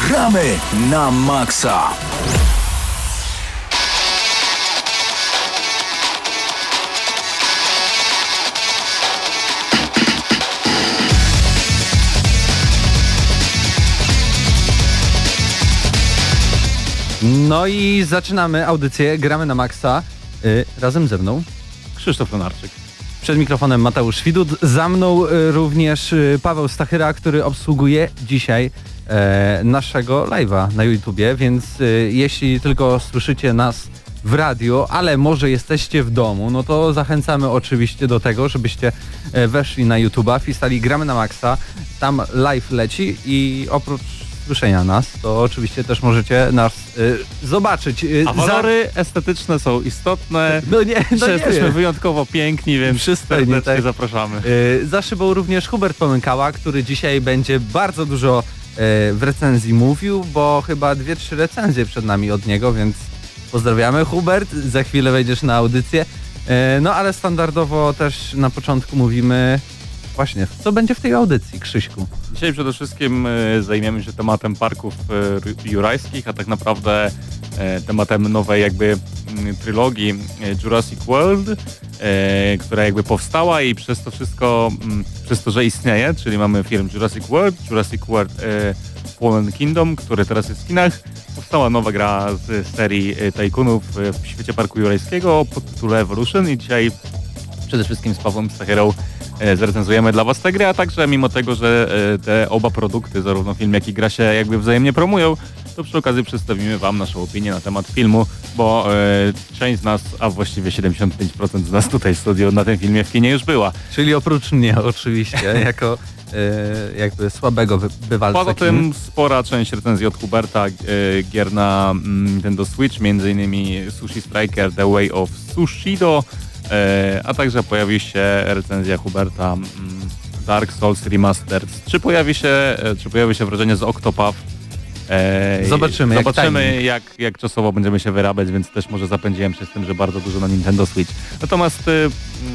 Gramy na maksa! No i zaczynamy audycję Gramy na Maxa y, razem ze mną. Krzysztof Lenarczyk. Przed mikrofonem Mateusz Widut, za mną y, również y, Paweł Stachyra, który obsługuje dzisiaj naszego live'a na YouTubie, więc y, jeśli tylko słyszycie nas w radio, ale może jesteście w domu, no to zachęcamy oczywiście do tego, żebyście e, weszli na YouTuba, wpisali Gramy na Maxa, tam live leci i oprócz słyszenia nas, to oczywiście też możecie nas y, zobaczyć. Y, A walory estetyczne są istotne. No nie, no nie jesteśmy wyjątkowo piękni, więc Przystojnie, serdecznie tak. zapraszamy. Y, Za szybą również Hubert Pomykała, który dzisiaj będzie bardzo dużo w recenzji mówił, bo chyba dwie, trzy recenzje przed nami od niego, więc pozdrawiamy Hubert, za chwilę wejdziesz na audycję. Y, No ale standardowo też na początku mówimy właśnie, co będzie w tej audycji, Krzyśku? Dzisiaj przede wszystkim e, zajmiemy się tematem parków e, jurajskich, a tak naprawdę e, tematem nowej jakby mm, trylogii Jurassic World, która jakby powstała i przez to wszystko, mm, przez to, że istnieje, czyli mamy film Jurassic World, Jurassic World Fallen Kingdom, który teraz jest w kinach, powstała nowa gra z serii Tajkunów w świecie parku jurajskiego pod tytułem Evolution i dzisiaj przede wszystkim z Pawłem Stachyrą e, zrecenzujemy dla Was tę grę, a także mimo tego, że e, te oba produkty, zarówno film jak i gra się jakby wzajemnie promują, to przy okazji przedstawimy Wam naszą opinię na temat filmu, bo e, część z nas, a właściwie 75% z nas tutaj w studiu na tym filmie w kinie już była. Czyli oprócz mnie oczywiście, jako jakby słabego bywalca Poza kin. tym spora część recenzji od Huberta, e, gier na mm, Nintendo Switch, m.in. Sushi Striker The Way of Sushido, a także pojawi się recenzja Huberta mm, Dark Souls Remastered. Czy pojawi się, e, czy pojawi się wrażenie z Octopath? E, Zobaczymy, jak Zobaczymy timing. jak, jak czasowo będziemy się wyrabiać, więc też może zapędziłem się z tym, że bardzo dużo na Nintendo Switch. Natomiast e, m,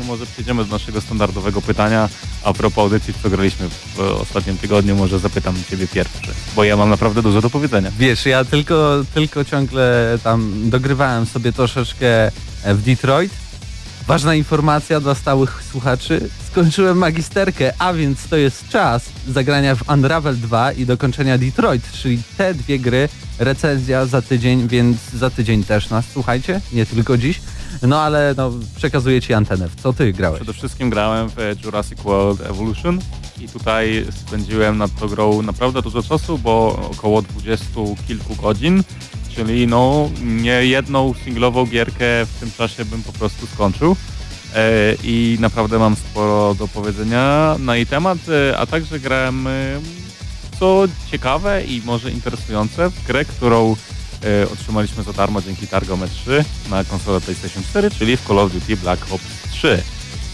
może przejdziemy do naszego standardowego pytania. A propos audycji, co graliśmy w ostatnim tygodniu, może zapytam Ciebie pierwszy, bo ja mam naprawdę dużo do powiedzenia. Wiesz, ja tylko, tylko ciągle tam dogrywałem sobie troszeczkę e, w Detroit. Ważna informacja dla stałych słuchaczy. Skończyłem magisterkę, a więc to jest czas zagrania w Unravel 2 i dokończenia Detroit, czyli te dwie gry, recenzja za tydzień, więc za tydzień też nas słuchajcie, nie tylko dziś. No ale no, przekazuję Ci antenę. W co Ty grałeś? Przede wszystkim grałem w Jurassic World Evolution i tutaj spędziłem nad tą grą naprawdę dużo czasu, bo około 20 kilku godzin, czyli no nie jedną singlową gierkę w tym czasie bym po prostu skończył. E, I naprawdę mam sporo do powiedzenia na jej temat, e, a także grałem e, co ciekawe i może interesujące w grę, którą otrzymaliśmy za darmo dzięki Targome 3 na konsolę PlayStation 4, czyli w Call of Duty Black Ops 3.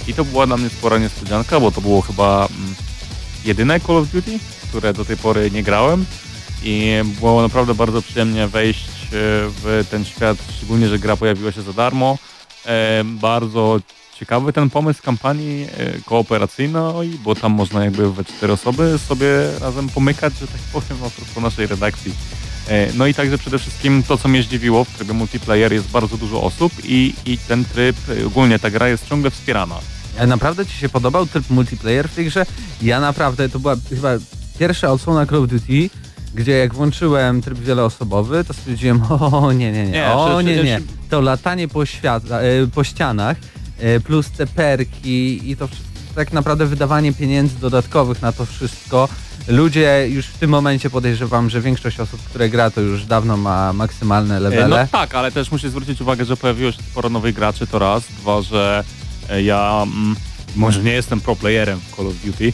I to była dla mnie spora niespodzianka, bo to było chyba mm, jedyne Call of Duty, które do tej pory nie grałem i było naprawdę bardzo przyjemnie wejść w ten świat, szczególnie, że gra pojawiła się za darmo. E, Bardzo ciekawy ten pomysł kampanii e, kooperacyjnej, bo tam można jakby we cztery osoby sobie razem pomykać, że tak powiem, propos naszej redakcji. E, No i także przede wszystkim to, co mnie zdziwiło w trybie multiplayer jest bardzo dużo osób i, i ten tryb, e, ogólnie ta gra jest ciągle wspierana. A naprawdę Ci się podobał tryb multiplayer w tej grze? Ja naprawdę, to była chyba pierwsza odsłona Call of Duty, gdzie jak włączyłem tryb wieloosobowy, to stwierdziłem, o nie, nie, nie, Nie, o nie, nie. To latanie po, świata, e, po ścianach, e, plus te perki i to tak naprawdę wydawanie pieniędzy dodatkowych na to wszystko. Ludzie już w tym momencie podejrzewam, że większość osób, które gra, to już dawno ma maksymalne E, levele. No tak, ale też musisz zwrócić uwagę, że pojawiło się sporo nowych graczy, to raz. Dwa, że ja mm, może nie jestem pro playerem w Call of Duty,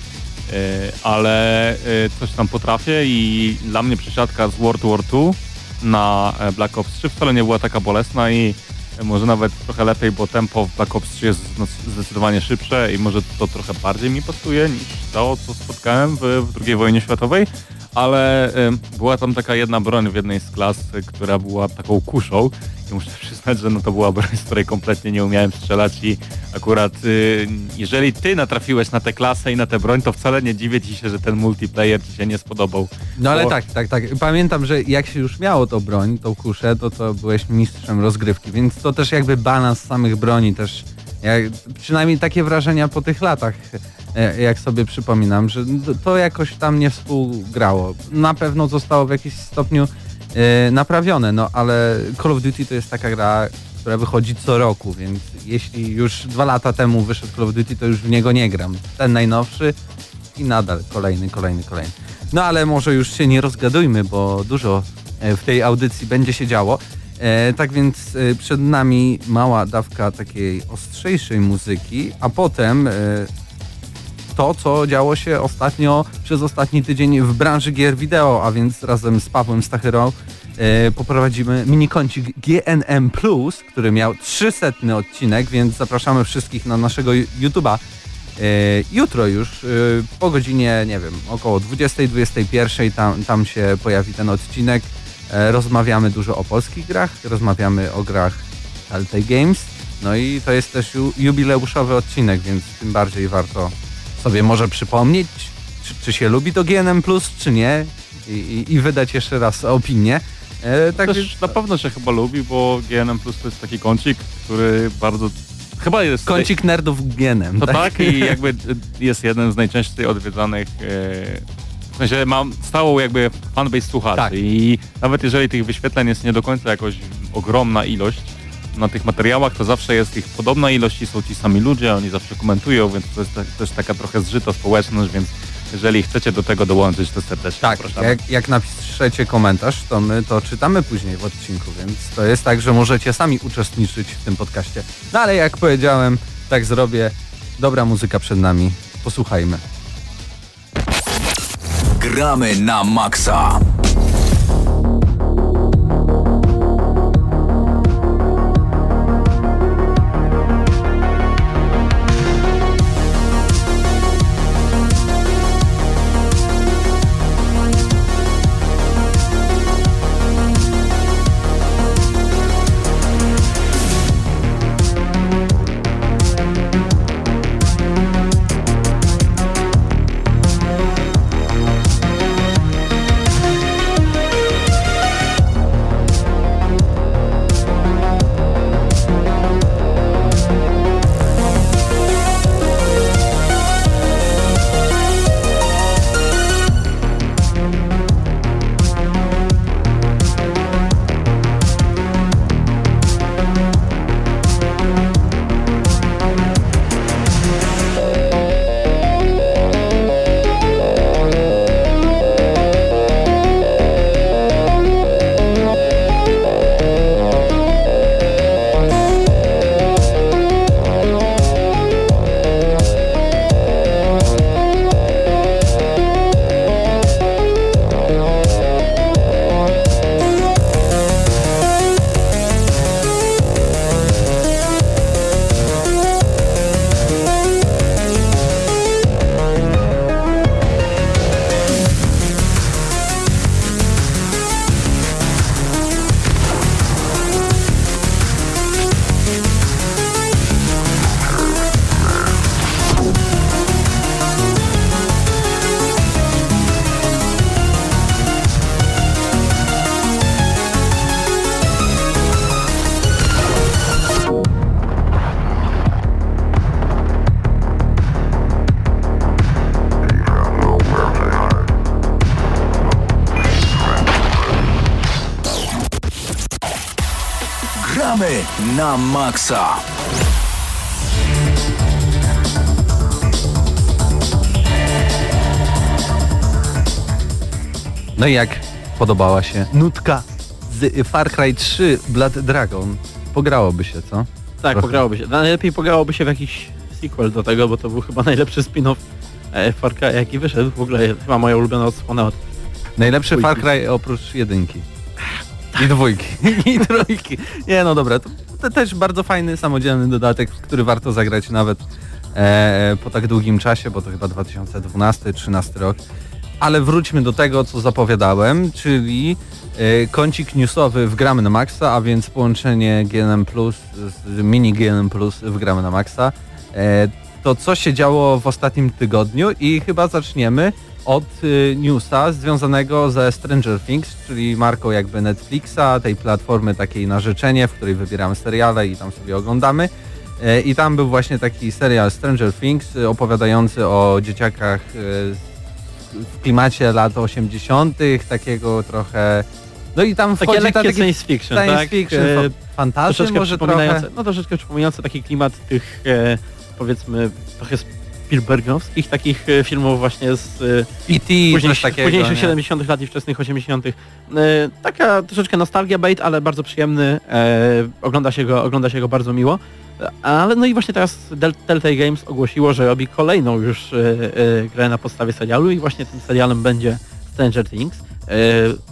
ale e, coś tam potrafię i dla mnie przesiadka z World War II na e, Black Ops 3 wcale nie była taka bolesna i e, może nawet trochę lepiej, bo tempo w Black Ops 3 jest zdecydowanie szybsze i może to trochę bardziej mi pasuje niż to, co spotkałem w, w II wojnie światowej. ale e, była tam taka jedna broń w jednej z klas, e, która była taką kuszą i muszę przyznać, że no to była broń, z której kompletnie nie umiałem strzelać i akurat y, jeżeli ty natrafiłeś na tę klasę i na tę broń, to wcale nie dziwię ci się, że ten multiplayer ci się nie spodobał. No ale Bo- tak, tak, tak. Pamiętam, że jak się już miało tą broń, tą kuszę, to to byłeś mistrzem rozgrywki, więc to też jakby balans samych broni też, jak, przynajmniej takie wrażenia po tych latach, e, jak sobie przypominam, że to- to jakoś tam nie współgrało. Na pewno zostało w jakimś stopniu e, naprawione, no ale Call of Duty to jest taka gra, która wychodzi co roku, więc jeśli już dwa lata temu wyszedł Call of Duty, to już w niego nie gram. Ten najnowszy i nadal kolejny, kolejny, kolejny. No ale może już się nie rozgadujmy, bo dużo e, w tej audycji będzie się działo. E, tak więc e, przed nami mała dawka takiej ostrzejszej muzyki, a potem e, to, co działo się ostatnio, przez ostatni tydzień w branży gier wideo, a więc razem z Pawłem Stachyrą e, poprowadzimy minikącik GNM+, który miał 300 odcinek, więc zapraszamy wszystkich na naszego YouTube'a E, Jutro już e, po godzinie, nie wiem, około 20-21 tam, tam się pojawi ten odcinek. E, Rozmawiamy dużo o polskich grach, rozmawiamy o grach Telltale Games. No i to jest też ju- jubileuszowy odcinek, więc tym bardziej warto sobie może przypomnieć, czy, czy się lubi to GNM+, czy nie i, i, i wydać jeszcze raz opinię. E, tak Też na pewno się chyba lubi, bo GNM Plus to jest taki kącik, który bardzo... Chyba jest... kącik nerdów GNM. To tak i jakby jest jeden z najczęściej odwiedzanych e, w sensie mam stałą jakby fanbase słuchaczy Tak. i nawet jeżeli tych wyświetleń jest nie do końca jakoś ogromna ilość na tych materiałach, to zawsze jest ich podobna ilość i są ci sami ludzie, oni zawsze komentują, więc to jest te- też taka trochę zżyta społeczność, więc jeżeli chcecie do tego dołączyć, to serdecznie Tak, zapraszamy. jak, jak napiszecie komentarz, to my to czytamy później w odcinku, więc to jest tak, że możecie sami uczestniczyć w tym podcaście. No ale jak powiedziałem, tak zrobię. Dobra muzyka przed nami. Posłuchajmy. Gramy na maksa. Na maksa. No i jak podobała się nutka z Far Cry 3 Blood Dragon? Pograłoby się, co? Tak, Trochę. pograłoby się. Najlepiej pograłoby się w jakiś sequel do tego, bo to był chyba najlepszy spin-off e, Far Cry, jaki wyszedł. W ogóle chyba moja ulubiona odsłona od... Najlepszy Dwójki. Far Cry oprócz jedynki. I dwójki. I trójki. Nie no dobra, to, to też bardzo fajny, samodzielny dodatek, który warto zagrać nawet e, po tak długim czasie, bo to chyba 2012-2013 rok. ale wróćmy do tego, co zapowiadałem, czyli e, kącik newsowy w Gramy na Maxa, a więc połączenie GNM Plus z mini GNM Plus w Gramy na Maxa. E, to co się działo w ostatnim tygodniu i chyba zaczniemy od y, newsa związanego ze Stranger Things, czyli marką jakby Netflixa, tej platformy takiej na życzenie, w której wybieramy seriale i tam sobie oglądamy. E, I tam był właśnie taki serial Stranger Things y, opowiadający o dzieciakach y, w klimacie lat 80., takiego trochę. No i tam Takie lekkie ta, taki science fiction, science tak? fiction, E, troszeczkę może przypominające, trochę. no troszeczkę przypominające taki klimat tych e, powiedzmy trochę Spielbergowskich takich e, filmów właśnie z e, E.T. później, coś takiego. późniejszych nie? 70 lat i wczesnych 80 e, Taka troszeczkę nostalgia bait, ale bardzo przyjemny. E, ogląda, się go, ogląda się go bardzo miło. E, Ale no i właśnie teraz Del- Telltale Games ogłosiło, że robi kolejną już e, e, grę na podstawie serialu i właśnie tym serialem będzie Stranger Things. E,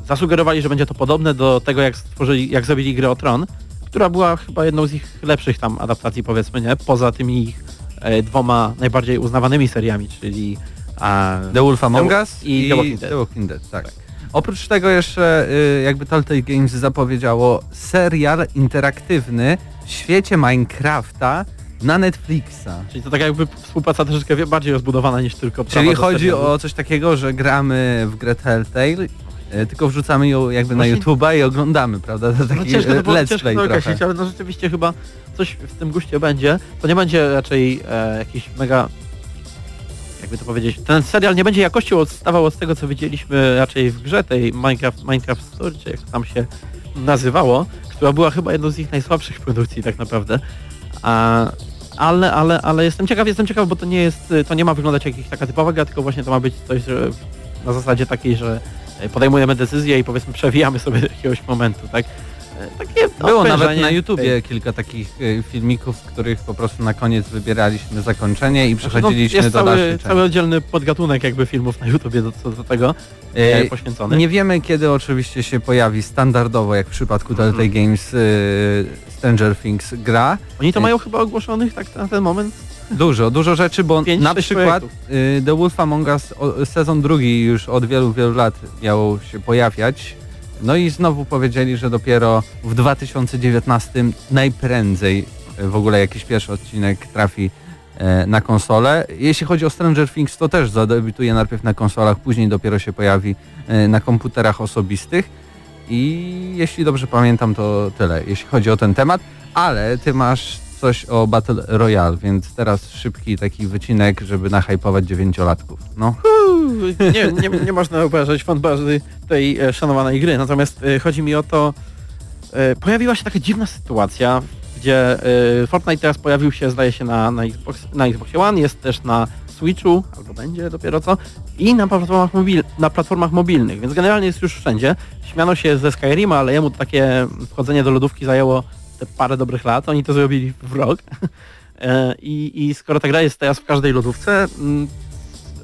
zasugerowali, że będzie to podobne do tego, jak stworzyli, jak zrobili grę o Tron, która była chyba jedną z ich lepszych tam adaptacji, powiedzmy, nie? Poza tymi ich e, dwoma najbardziej uznawanymi seriami, czyli The Wolf Among The- Us i The Walking Dead. The Walking Dead tak. Oprócz tego jeszcze y, jakby Telltale Games zapowiedziało serial interaktywny w świecie Minecrafta na Netflixa. Czyli to tak jakby współpraca troszeczkę bardziej rozbudowana niż tylko Czyli chodzi o coś takiego, że gramy w grę Telltale, tylko wrzucamy ją jakby na Właśnie- YouTube'a i oglądamy, prawda? To No taki ciężko to, było- let's ciężko play to określić, ale no rzeczywiście chyba coś w tym guście będzie. To nie będzie raczej e, jakiś mega jakby to powiedzieć, ten serial nie będzie jakością odstawał od tego, co widzieliśmy raczej w grze tej Minecraft, Minecraft Story, czy jak to tam się nazywało, która była chyba jedną z ich najsłabszych produkcji tak naprawdę. A, ale, ale, ale jestem ciekaw, jestem ciekaw, bo to nie jest, to nie ma wyglądać jak jakaś taka typowa gra, tylko właśnie to ma być coś, że na zasadzie takiej, że e, podejmujemy decyzję i powiedzmy przewijamy sobie do jakiegoś momentu, tak? E, Takie Było nawet na YouTubie tej- kilka takich y, filmików, w których po prostu na koniec wybieraliśmy zakończenie i Znaczy, przechodziliśmy no, jest do cały, dalszych cały oddzielny podgatunek jakby filmów na YouTubie do, do, do tego e, poświęcony. Nie wiemy kiedy oczywiście się pojawi standardowo, jak w przypadku. Telltale Games y, Stranger Things gra. Oni to e, mają chyba ogłoszonych tak na ten moment. Dużo, dużo rzeczy, bo Pięć, na przykład projektów. y, The Wolf Among Us sezon drugi już od wielu, wielu lat miał się pojawiać. No i znowu powiedzieli, że dopiero w 2019 najprędzej y, w ogóle jakiś pierwszy odcinek trafi e, na konsolę. Jeśli chodzi o Stranger Things, to też zadebiutuje najpierw na konsolach, później dopiero się pojawi na komputerach osobistych. I jeśli dobrze pamiętam, to tyle, jeśli chodzi o ten temat. Ale ty masz coś o Battle Royale, więc teraz szybki taki wycinek, żeby nachajpować dziewięciolatków. No. Nie, nie, nie można obrażać fanbazy tej e, szanowanej gry, natomiast e, chodzi mi o to, e, pojawiła się taka dziwna sytuacja, gdzie e, Fortnite teraz pojawił się, zdaje się, na, na, Xbox, na Xboxie One, jest też na Switchu, albo będzie dopiero co, i na platformach, mobil, na platformach mobilnych, więc generalnie jest już wszędzie. Śmiano się ze Skyrima, ale jemu takie wchodzenie do lodówki zajęło te parę dobrych lat, oni to zrobili w rok. E, I, I skoro ta gra jest teraz w każdej lodówce, mm,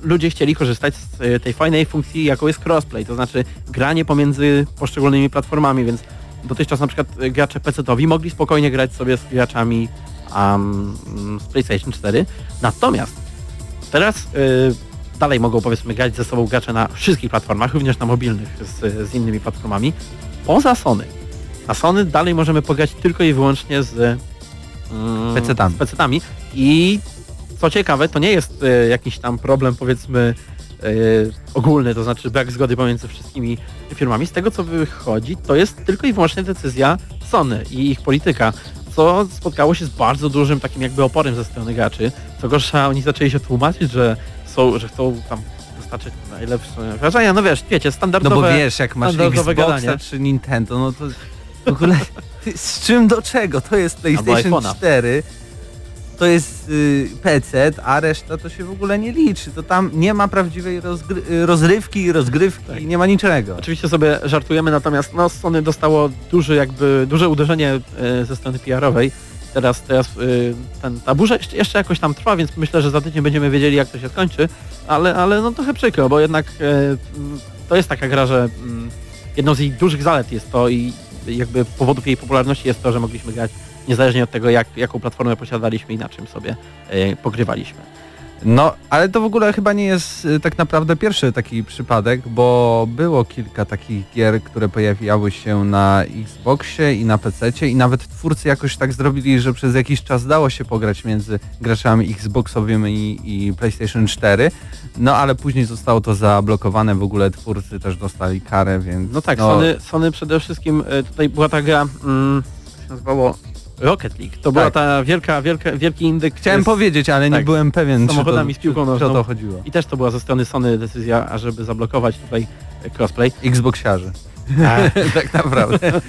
ludzie chcieli korzystać z e, tej fajnej funkcji, jaką jest crossplay, to znaczy granie pomiędzy poszczególnymi platformami, więc dotychczas na przykład e, gracze PC-towi mogli spokojnie grać sobie z graczami um, z PlayStation 4, natomiast teraz e, dalej mogą powiedzmy grać ze sobą gracze na wszystkich platformach, również na mobilnych z, z innymi platformami, poza Sony. Na Sony dalej możemy pograć tylko i wyłącznie z mm, z PC-tami i co ciekawe, to nie jest e, jakiś tam problem powiedzmy e, ogólny, to znaczy brak zgody pomiędzy wszystkimi firmami. Z tego co wychodzi, to jest tylko i wyłącznie decyzja Sony i ich polityka, co spotkało się z bardzo dużym takim jakby oporem ze strony graczy. Co gorsza, oni zaczęli się tłumaczyć, że są, że chcą tam dostarczyć najlepsze wrażenia. No wiesz, wiecie, No standardowe... bo wiesz, jak masz Xboxa gadanie. czy Nintendo, no to w ogóle z czym do czego? To jest PlayStation iPhone'a. 4, to jest y, PC, a reszta to się w ogóle nie liczy. To tam nie ma prawdziwej y, rozrywki, rozgrywki, Tak. nie ma niczego. Oczywiście sobie żartujemy, natomiast no, Sony dostało duże jakby duże uderzenie e, ze strony PR-owej. Teraz, teraz e, ten, ta burza jeszcze, jakoś tam trwa, więc myślę, że za tydzień będziemy wiedzieli jak to się skończy, ale, ale no trochę przykro, bo jednak m, to jest taka gra, że mm, jedną z jej dużych zalet jest to i jakby powodów jej popularności jest to, że mogliśmy grać niezależnie od tego, jak, jaką platformę posiadaliśmy i na czym sobie e, pogrywaliśmy. No, ale to w ogóle chyba nie jest y, tak naprawdę pierwszy taki przypadek, bo było kilka takich gier, które pojawiały się na Xboxie i na PC i nawet twórcy jakoś tak zrobili, że przez jakiś czas dało się pograć między graczami Xboxowymi i, i PlayStation 4, no ale później zostało to zablokowane, w ogóle twórcy też dostali karę, więc... No tak, Sony, Sony przede wszystkim, e, tutaj była ta gra, mm, się nazywało Rocket League. To była Tak. ta wielka, wielka, wielki indyk Chciałem z- powiedzieć, ale nie tak, byłem pewien, czy to, z piłką o to chodziło. I też to była ze strony Sony decyzja, ażeby zablokować tutaj crossplay. Xboxiarzy. tak naprawdę.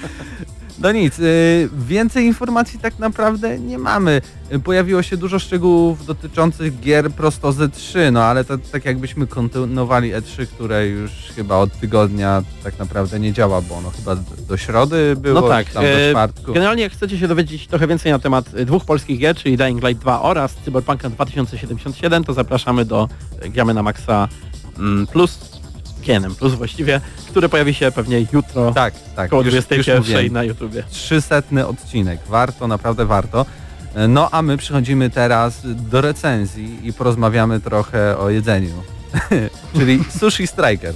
No nic, y, więcej informacji tak naprawdę nie mamy. Y, Pojawiło się dużo szczegółów dotyczących gier prosto z E3, no ale to tak jakbyśmy kontynuowali E3, które już chyba od tygodnia tak naprawdę nie działa, bo ono chyba do, środy było, No tak, tam do e, czwartku. Generalnie jak chcecie się dowiedzieć trochę więcej na temat e, dwóch polskich gier, czyli Dying Light 2 oraz Cyberpunka 2077, to zapraszamy do Gramy na Maxa mm, Plus, Plus właściwie, który pojawi się pewnie jutro Tak, tak, około już, już 21 mówiłem. na YouTubie. 300 odcinek. Warto, naprawdę warto. No a my przechodzimy teraz do recenzji i porozmawiamy trochę o jedzeniu. Czyli Sushi Striker.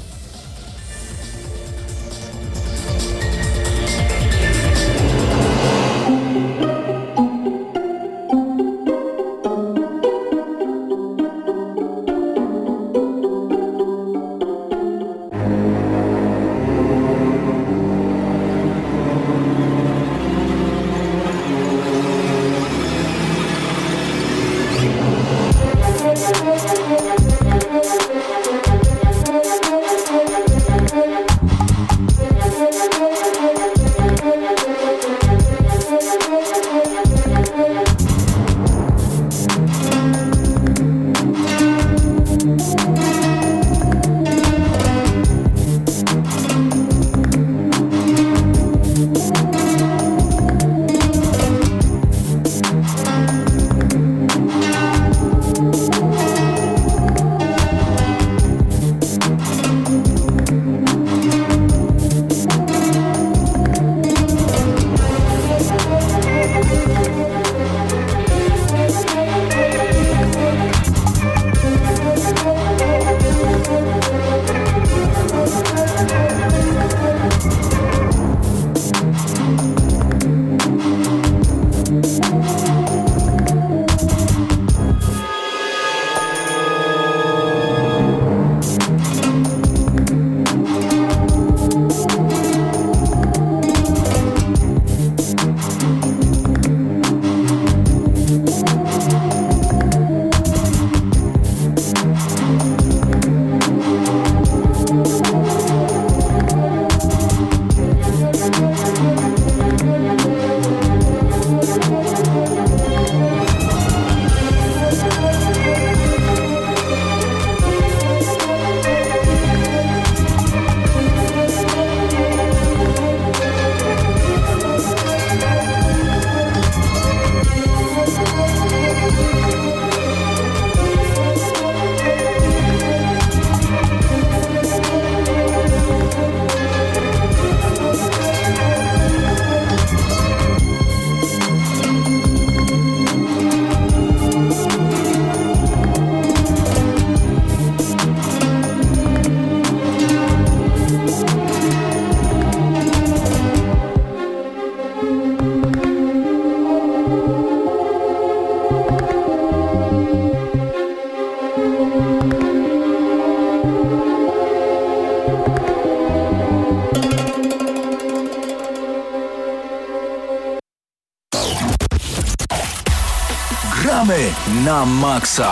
す」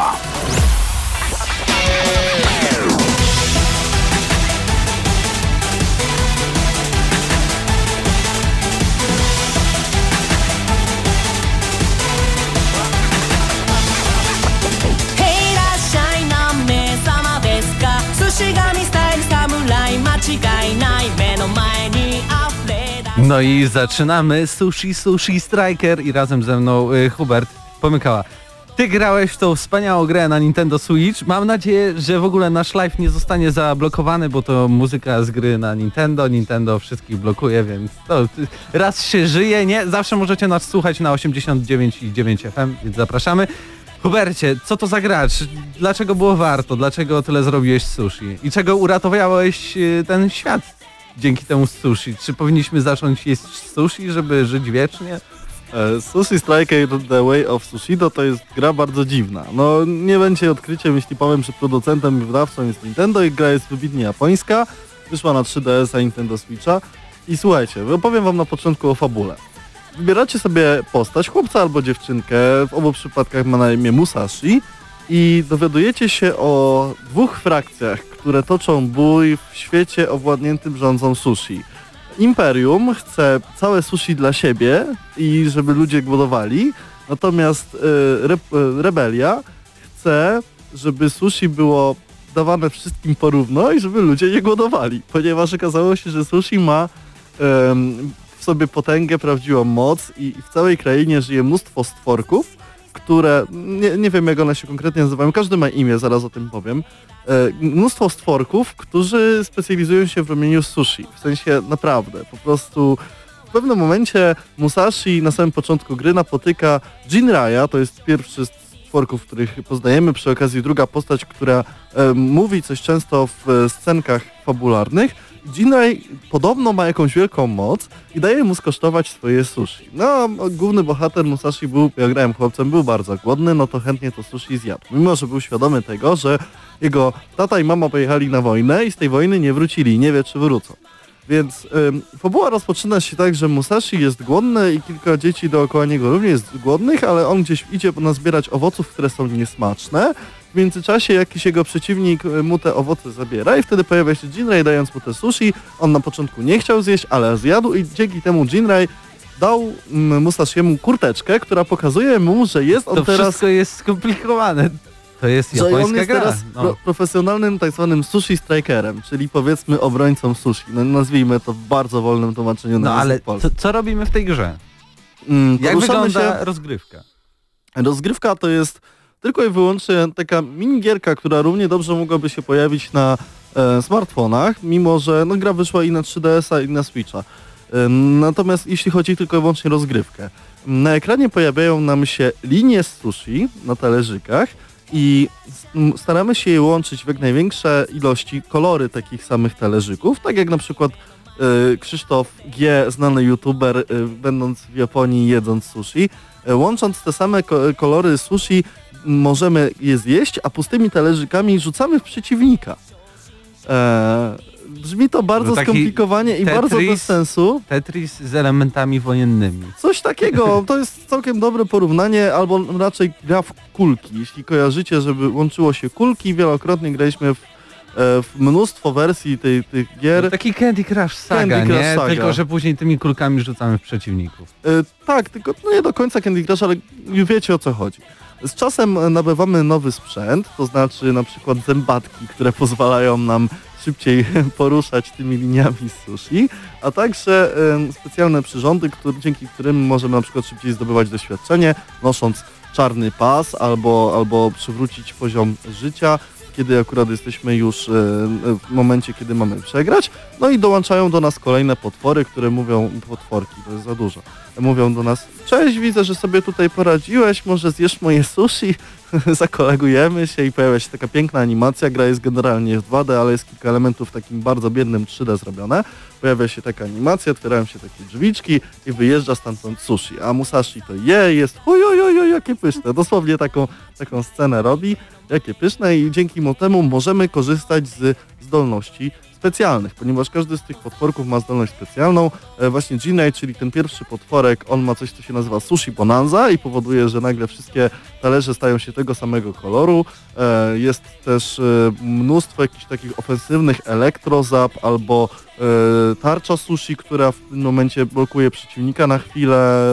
No i zaczynamy. Sushi Sushi Striker. I razem ze mną y, Hubert Pomykała. Ty grałeś w tą wspaniałą grę na Nintendo Switch. Mam nadzieję, że w ogóle nasz live nie zostanie zablokowany, bo to muzyka z gry na Nintendo. Nintendo wszystkich blokuje, więc to raz się żyje, nie? Zawsze możecie nas słuchać na 89,9 FM, więc zapraszamy. Hubercie, co to za gracz? Dlaczego było warto? Dlaczego tyle zrobiłeś sushi? I czego uratowałeś y, ten świat dzięki temu sushi? Czy powinniśmy zacząć jeść sushi, żeby żyć wiecznie? E, Sushi Striker The Way of Sushido to jest gra bardzo dziwna. No nie będzie odkryciem, jeśli powiem, że producentem i wydawcą jest Nintendo i gra jest wybitnie japońska. Wyszła na 3DS-a i Nintendo Switcha. I słuchajcie, opowiem wam na początku o fabule. Wybieracie sobie postać, chłopca albo dziewczynkę, w obu przypadkach ma na imię Musashi i dowiadujecie się o dwóch frakcjach, które toczą bój w świecie owładniętym rządzą sushi. Imperium chce całe sushi dla siebie i żeby ludzie głodowali, natomiast e, re, e, Rebelia chce, żeby sushi było dawane wszystkim porówno i żeby ludzie nie głodowali, ponieważ okazało się, że sushi ma em, w sobie potęgę, prawdziwą moc i, i w całej krainie żyje mnóstwo stworków, które, nie, nie wiem jak one się konkretnie nazywają, każdy ma imię, zaraz o tym powiem, e, mnóstwo stworków, którzy specjalizują się w robieniu sushi. W sensie naprawdę, po prostu w pewnym momencie Musashi na samym początku gry napotyka Jinraya, to jest pierwszy z stworków, których poznajemy, przy okazji druga postać, która e, mówi coś często w e, scenkach fabularnych. Jinrai podobno ma jakąś wielką moc i daje mu skosztować swoje sushi. No, główny bohater Musashi był, ja grałem chłopcem, był bardzo głodny, no to chętnie to sushi zjadł. Mimo, że był świadomy tego, że jego tata i mama pojechali na wojnę i z tej wojny nie wrócili nie wie, czy wrócą. Więc ym, fabuła rozpoczyna się tak, że Musashi jest głodny i kilka dzieci dookoła niego również jest głodnych, ale on gdzieś idzie nazbierać owoców, które są niesmaczne. W międzyczasie jakiś jego przeciwnik y, mu te owoce zabiera i wtedy pojawia się Jinrai dając mu te sushi. On na początku nie chciał zjeść, ale zjadł i dzięki temu Jinrai dał mm, Musashiemu kurteczkę, która pokazuje mu, że jest on To teraz wszystko jest skomplikowane. To jest że on japońska jest gra. teraz No. pro, profesjonalnym tak zwanym sushi strikerem, czyli powiedzmy obrońcą sushi. No, nazwijmy to w bardzo wolnym tłumaczeniu na No ale co, co robimy w tej grze? Mm, Jak wygląda się- rozgrywka? Rozgrywka to jest tylko i wyłącznie taka minigierka, która równie dobrze mogłaby się pojawić na e, smartfonach, mimo że no, gra wyszła i na 3DS-a i na Switcha. E, natomiast jeśli chodzi tylko i wyłącznie rozgrywkę, na ekranie pojawiają nam się linie z sushi na talerzykach i staramy się je łączyć w jak największe ilości kolory takich samych talerzyków, tak jak na przykład e, Krzysztof G, znany youtuber, e, będąc w Japonii jedząc sushi, E, Łącząc te same ko- kolory sushi możemy je zjeść, a pustymi talerzykami rzucamy w przeciwnika. Eee, brzmi to bardzo No skomplikowanie i bardzo Tetris. bez sensu. Tetris z elementami wojennymi. Coś takiego, to jest całkiem dobre porównanie, albo raczej gra w kulki. Jeśli kojarzycie, żeby łączyło się kulki, wielokrotnie graliśmy w, e, w mnóstwo wersji tej, tych gier. No taki Candy Crush Saga, Candy Crush nie? Saga. Tylko, że później tymi kulkami rzucamy w przeciwników. E, tak, tylko no nie do końca Candy Crush, ale wiecie o co chodzi. Z czasem nabywamy nowy sprzęt, to znaczy na przykład zębatki, które pozwalają nam szybciej poruszać tymi liniami sushi, a także specjalne przyrządy, dzięki którym możemy na przykład szybciej zdobywać doświadczenie, nosząc czarny pas albo, albo przywrócić poziom życia, kiedy akurat jesteśmy już w momencie, kiedy mamy przegrać. No i dołączają do nas kolejne potwory, które mówią, potworki, to jest za dużo, mówią do nas, cześć, widzę, że sobie tutaj poradziłeś, może zjesz moje sushi, zakolegujemy się i pojawia się taka piękna animacja, gra jest generalnie w 2D, ale jest kilka elementów w takim bardzo biednym 3D zrobione. Pojawia się taka animacja, otwierają się takie drzwiczki i wyjeżdża stamtąd sushi, a Musashi to je, jest ojojojoj, jakie pyszne, dosłownie taką, taką scenę robi, jakie pyszne i dzięki mu temu możemy korzystać z zdolności specjalnych, ponieważ każdy z tych potworków ma zdolność specjalną. E, właśnie Jinai, czyli ten pierwszy potworek, on ma coś, co się nazywa Sushi Bonanza i powoduje, że nagle wszystkie talerze stają się tego samego koloru. E, jest też e, mnóstwo jakichś takich ofensywnych elektrozap albo tarcza sushi, która w tym momencie blokuje przeciwnika na chwilę.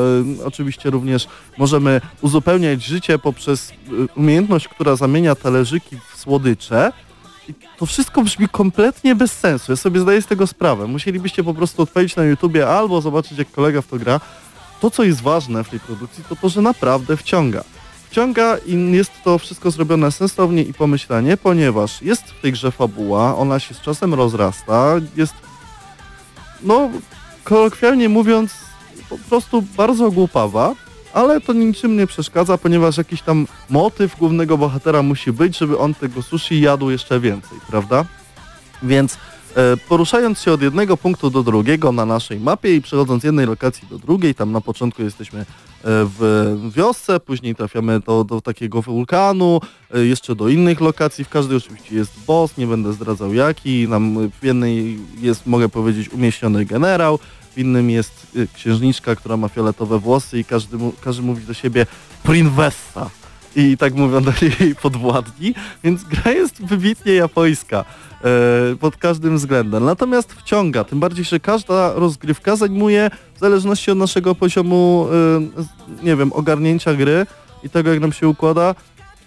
Oczywiście również możemy uzupełniać życie poprzez umiejętność, która zamienia talerzyki w słodycze. To wszystko brzmi kompletnie bez sensu. Ja sobie zdaję z tego sprawę. Musielibyście po prostu odpalić na YouTubie albo zobaczyć, jak kolega w to gra. To, co jest ważne w tej produkcji, to to, że naprawdę wciąga. Wciąga i jest to wszystko zrobione sensownie i pomyślanie, ponieważ jest w tej grze fabuła, ona się z czasem rozrasta, jest, no, kolokwialnie mówiąc, po prostu bardzo głupawa, ale to niczym nie przeszkadza, ponieważ jakiś tam motyw głównego bohatera musi być, żeby on tego sushi jadł jeszcze więcej, prawda? Więc e, poruszając się od jednego punktu do drugiego na naszej mapie i przechodząc z jednej lokacji do drugiej, tam na początku jesteśmy e, w wiosce, później trafiamy do, do takiego wulkanu, e, jeszcze do innych lokacji, w każdej oczywiście jest boss, nie będę zdradzał jaki, nam w jednej jest, mogę powiedzieć, umieściony generał, w innym jest e, księżniczka, która ma fioletowe włosy i każdy, mu, każdy mówi do siebie Prinvesta i tak mówią do jej podwładni, więc gra jest wybitnie japońska e, pod każdym względem. Natomiast wciąga, tym bardziej, że każda rozgrywka zajmuje w zależności od naszego poziomu, e, nie wiem, ogarnięcia gry i tego jak nam się układa,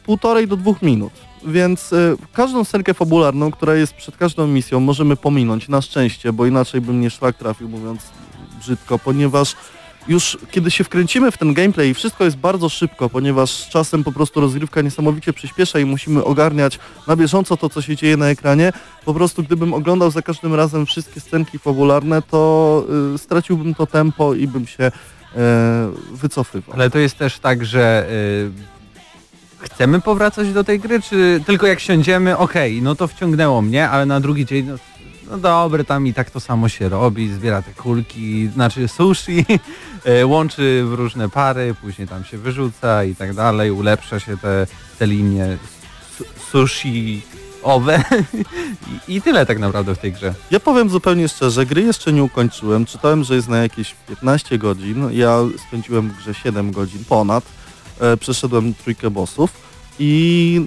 półtorej do dwóch minut. Więc e, każdą scenkę fabularną, która jest przed każdą misją, możemy pominąć na szczęście, bo inaczej bym nie szlak trafił, mówiąc brzydko, ponieważ już kiedy się wkręcimy w ten gameplay wszystko jest bardzo szybko, ponieważ z czasem po prostu rozgrywka niesamowicie przyspiesza i musimy ogarniać na bieżąco to, co się dzieje na ekranie, po prostu gdybym oglądał za każdym razem wszystkie scenki fabularne, to y, straciłbym to tempo i bym się y, wycofywał. Ale to jest też tak, że y, chcemy powracać do tej gry, czy tylko jak siądziemy, okej, no to wciągnęło mnie, ale na drugi dzień, no, no dobre, tam i tak to samo się robi, zbiera te kulki, znaczy sushi, y, łączy w różne pary, później tam się wyrzuca i tak dalej, ulepsza się te, te linie su- sushi owe I, i tyle tak naprawdę w tej grze. Ja powiem zupełnie szczerze, gry jeszcze nie ukończyłem. Czytałem, że jest na jakieś 15 godzin. Ja spędziłem w grze 7 godzin ponad. E, przeszedłem trójkę bossów i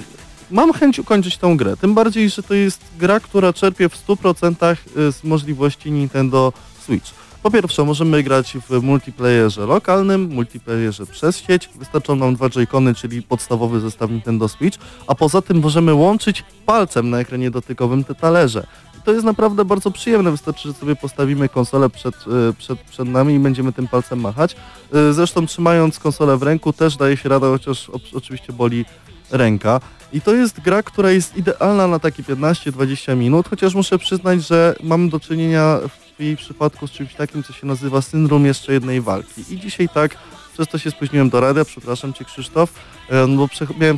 mam chęć ukończyć tą grę. Tym bardziej, że to jest gra, która czerpie w 100% z możliwości Nintendo Switch. Po pierwsze, możemy grać w multiplayerze lokalnym, multiplayerze przez sieć. Wystarczą nam dwa joycony, czyli podstawowy zestaw Nintendo Switch, a poza tym możemy łączyć palcem na ekranie dotykowym te talerze. I to jest naprawdę bardzo przyjemne, wystarczy, że sobie postawimy konsolę przed, e, przed, przed nami i będziemy tym palcem machać. E, Zresztą trzymając konsolę w ręku też daje się radę, chociaż oczywiście boli ręka. I to jest gra, która jest idealna na takie 15-20 minut, chociaż muszę przyznać, że mam do czynienia w jej przypadku z czymś takim, co się nazywa syndrom jeszcze jednej walki. I dzisiaj tak, przez to się spóźniłem do radia, przepraszam Cię Krzysztof, e, no bo miałem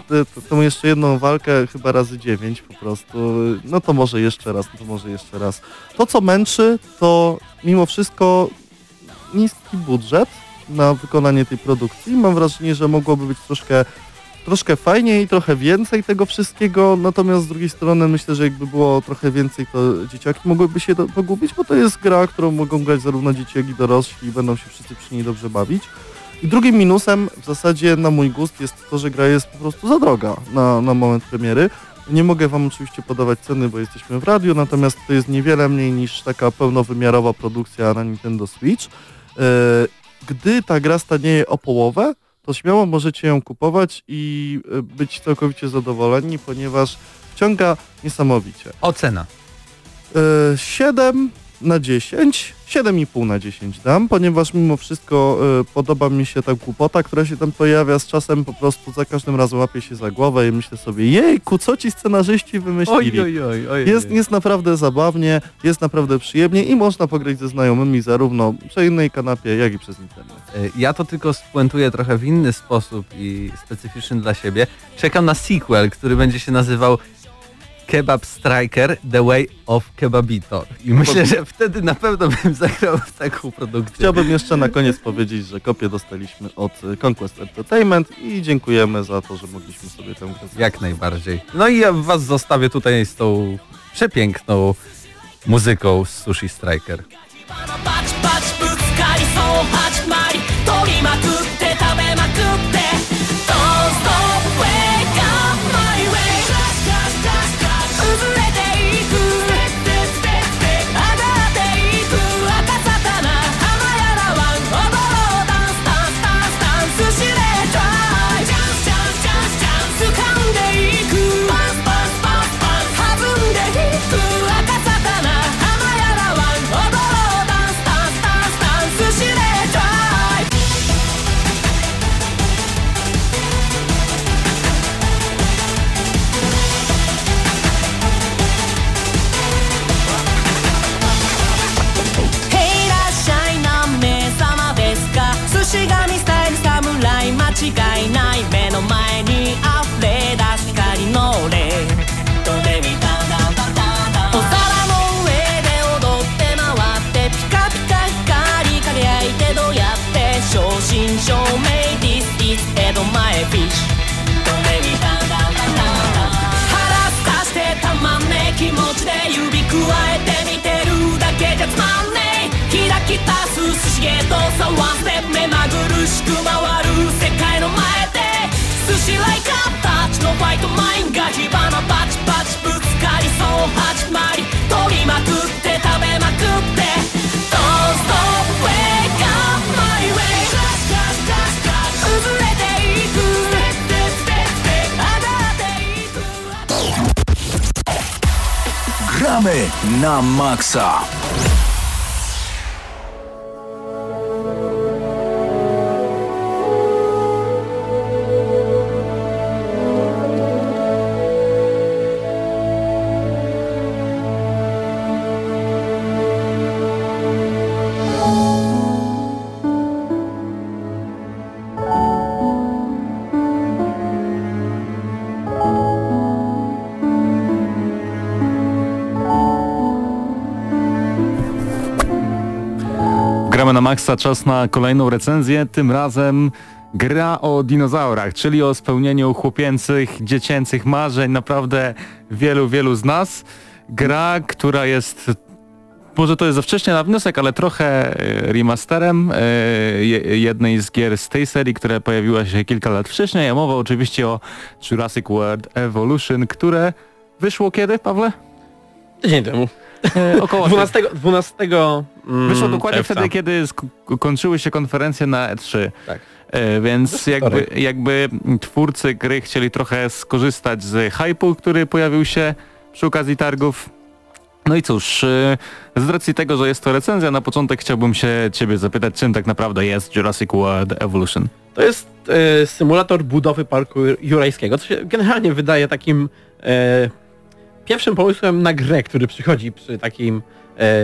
tą jeszcze jedną walkę chyba razy 9 po prostu. No to może jeszcze raz, no to może jeszcze raz. To co męczy, to mimo wszystko niski budżet na wykonanie tej produkcji. Mam wrażenie, że mogłoby być troszkę troszkę fajniej, trochę więcej tego wszystkiego, natomiast z drugiej strony myślę, że jakby było trochę więcej, to dzieciaki mogłyby się do, pogubić, bo to jest gra, którą mogą grać zarówno dzieci, jak i dorośli i będą się wszyscy przy niej dobrze bawić. I drugim minusem w zasadzie na mój gust jest to, że gra jest po prostu za droga na, na moment premiery. Nie mogę Wam oczywiście podawać ceny, bo jesteśmy w radiu, natomiast to jest niewiele mniej niż taka pełnowymiarowa produkcja na Nintendo Switch. E, Gdy ta gra stanieje o połowę, to śmiało możecie ją kupować i e, być całkowicie zadowoleni, ponieważ wciąga niesamowicie. Ocena. E, 7 na 10, 7,5 na 10 dam, ponieważ mimo wszystko e, podoba mi się ta głupota, która się tam pojawia z czasem po prostu za każdym razem łapię się za głowę i myślę sobie, jejku, co ci scenarzyści wymyślili? oj, oj. Jest, jest naprawdę zabawnie, jest naprawdę przyjemnie i można pograć ze znajomymi zarówno przy innej kanapie, jak i przez internet. Y, Ja to tylko spuentuję trochę w inny sposób i specyficzny dla siebie. Czekam na sequel, który będzie się nazywał Kebab Striker The Way of Kebabito. I myślę, że wtedy na pewno bym zagrał w taką produkcję. Chciałbym jeszcze na koniec powiedzieć, że kopię dostaliśmy od e, Conquest Entertainment i dziękujemy za to, że mogliśmy sobie tę grę zrobić. Jak najbardziej. No i ja was zostawię tutaj z tą przepiękną muzyką z Sushi Striker. パチパチぶつかりそう始まり取りまくって食べまくって えて見てるだけじゃつまんねえ。開き足す寿司ゲートさワンステップ目まぐるしく回る世界の前で。寿司ライカーたちのファイトマインが火花バチバチぶつかりそう。始まる Gramy na maksa. Maksa, czas na kolejną recenzję, tym razem gra o dinozaurach, czyli o spełnieniu chłopięcych, dziecięcych marzeń naprawdę wielu, wielu z nas. Gra, która jest może to jest za wcześnie na wniosek, ale trochę e, remasterem e, je- jednej z gier z tej serii, która pojawiła się kilka lat wcześniej. A mowa oczywiście o Jurassic World Evolution, które wyszło kiedy, Pawle? Tydzień temu. E, około 12, 12 mm, Wyszło dokładnie czerwca. wtedy, kiedy sk- kończyły się konferencje na E3. Tak. E, więc jakby, wtorek. jakby twórcy gry chcieli trochę skorzystać z hype'u, który pojawił się przy okazji targów. No i cóż, e, z racji tego, że jest to recenzja, na początek chciałbym się ciebie zapytać, czym tak naprawdę jest Jurassic World Evolution. To jest e, symulator budowy parku jurajskiego, co się generalnie wydaje takim e, pierwszym pomysłem na grę, który przychodzi przy takim,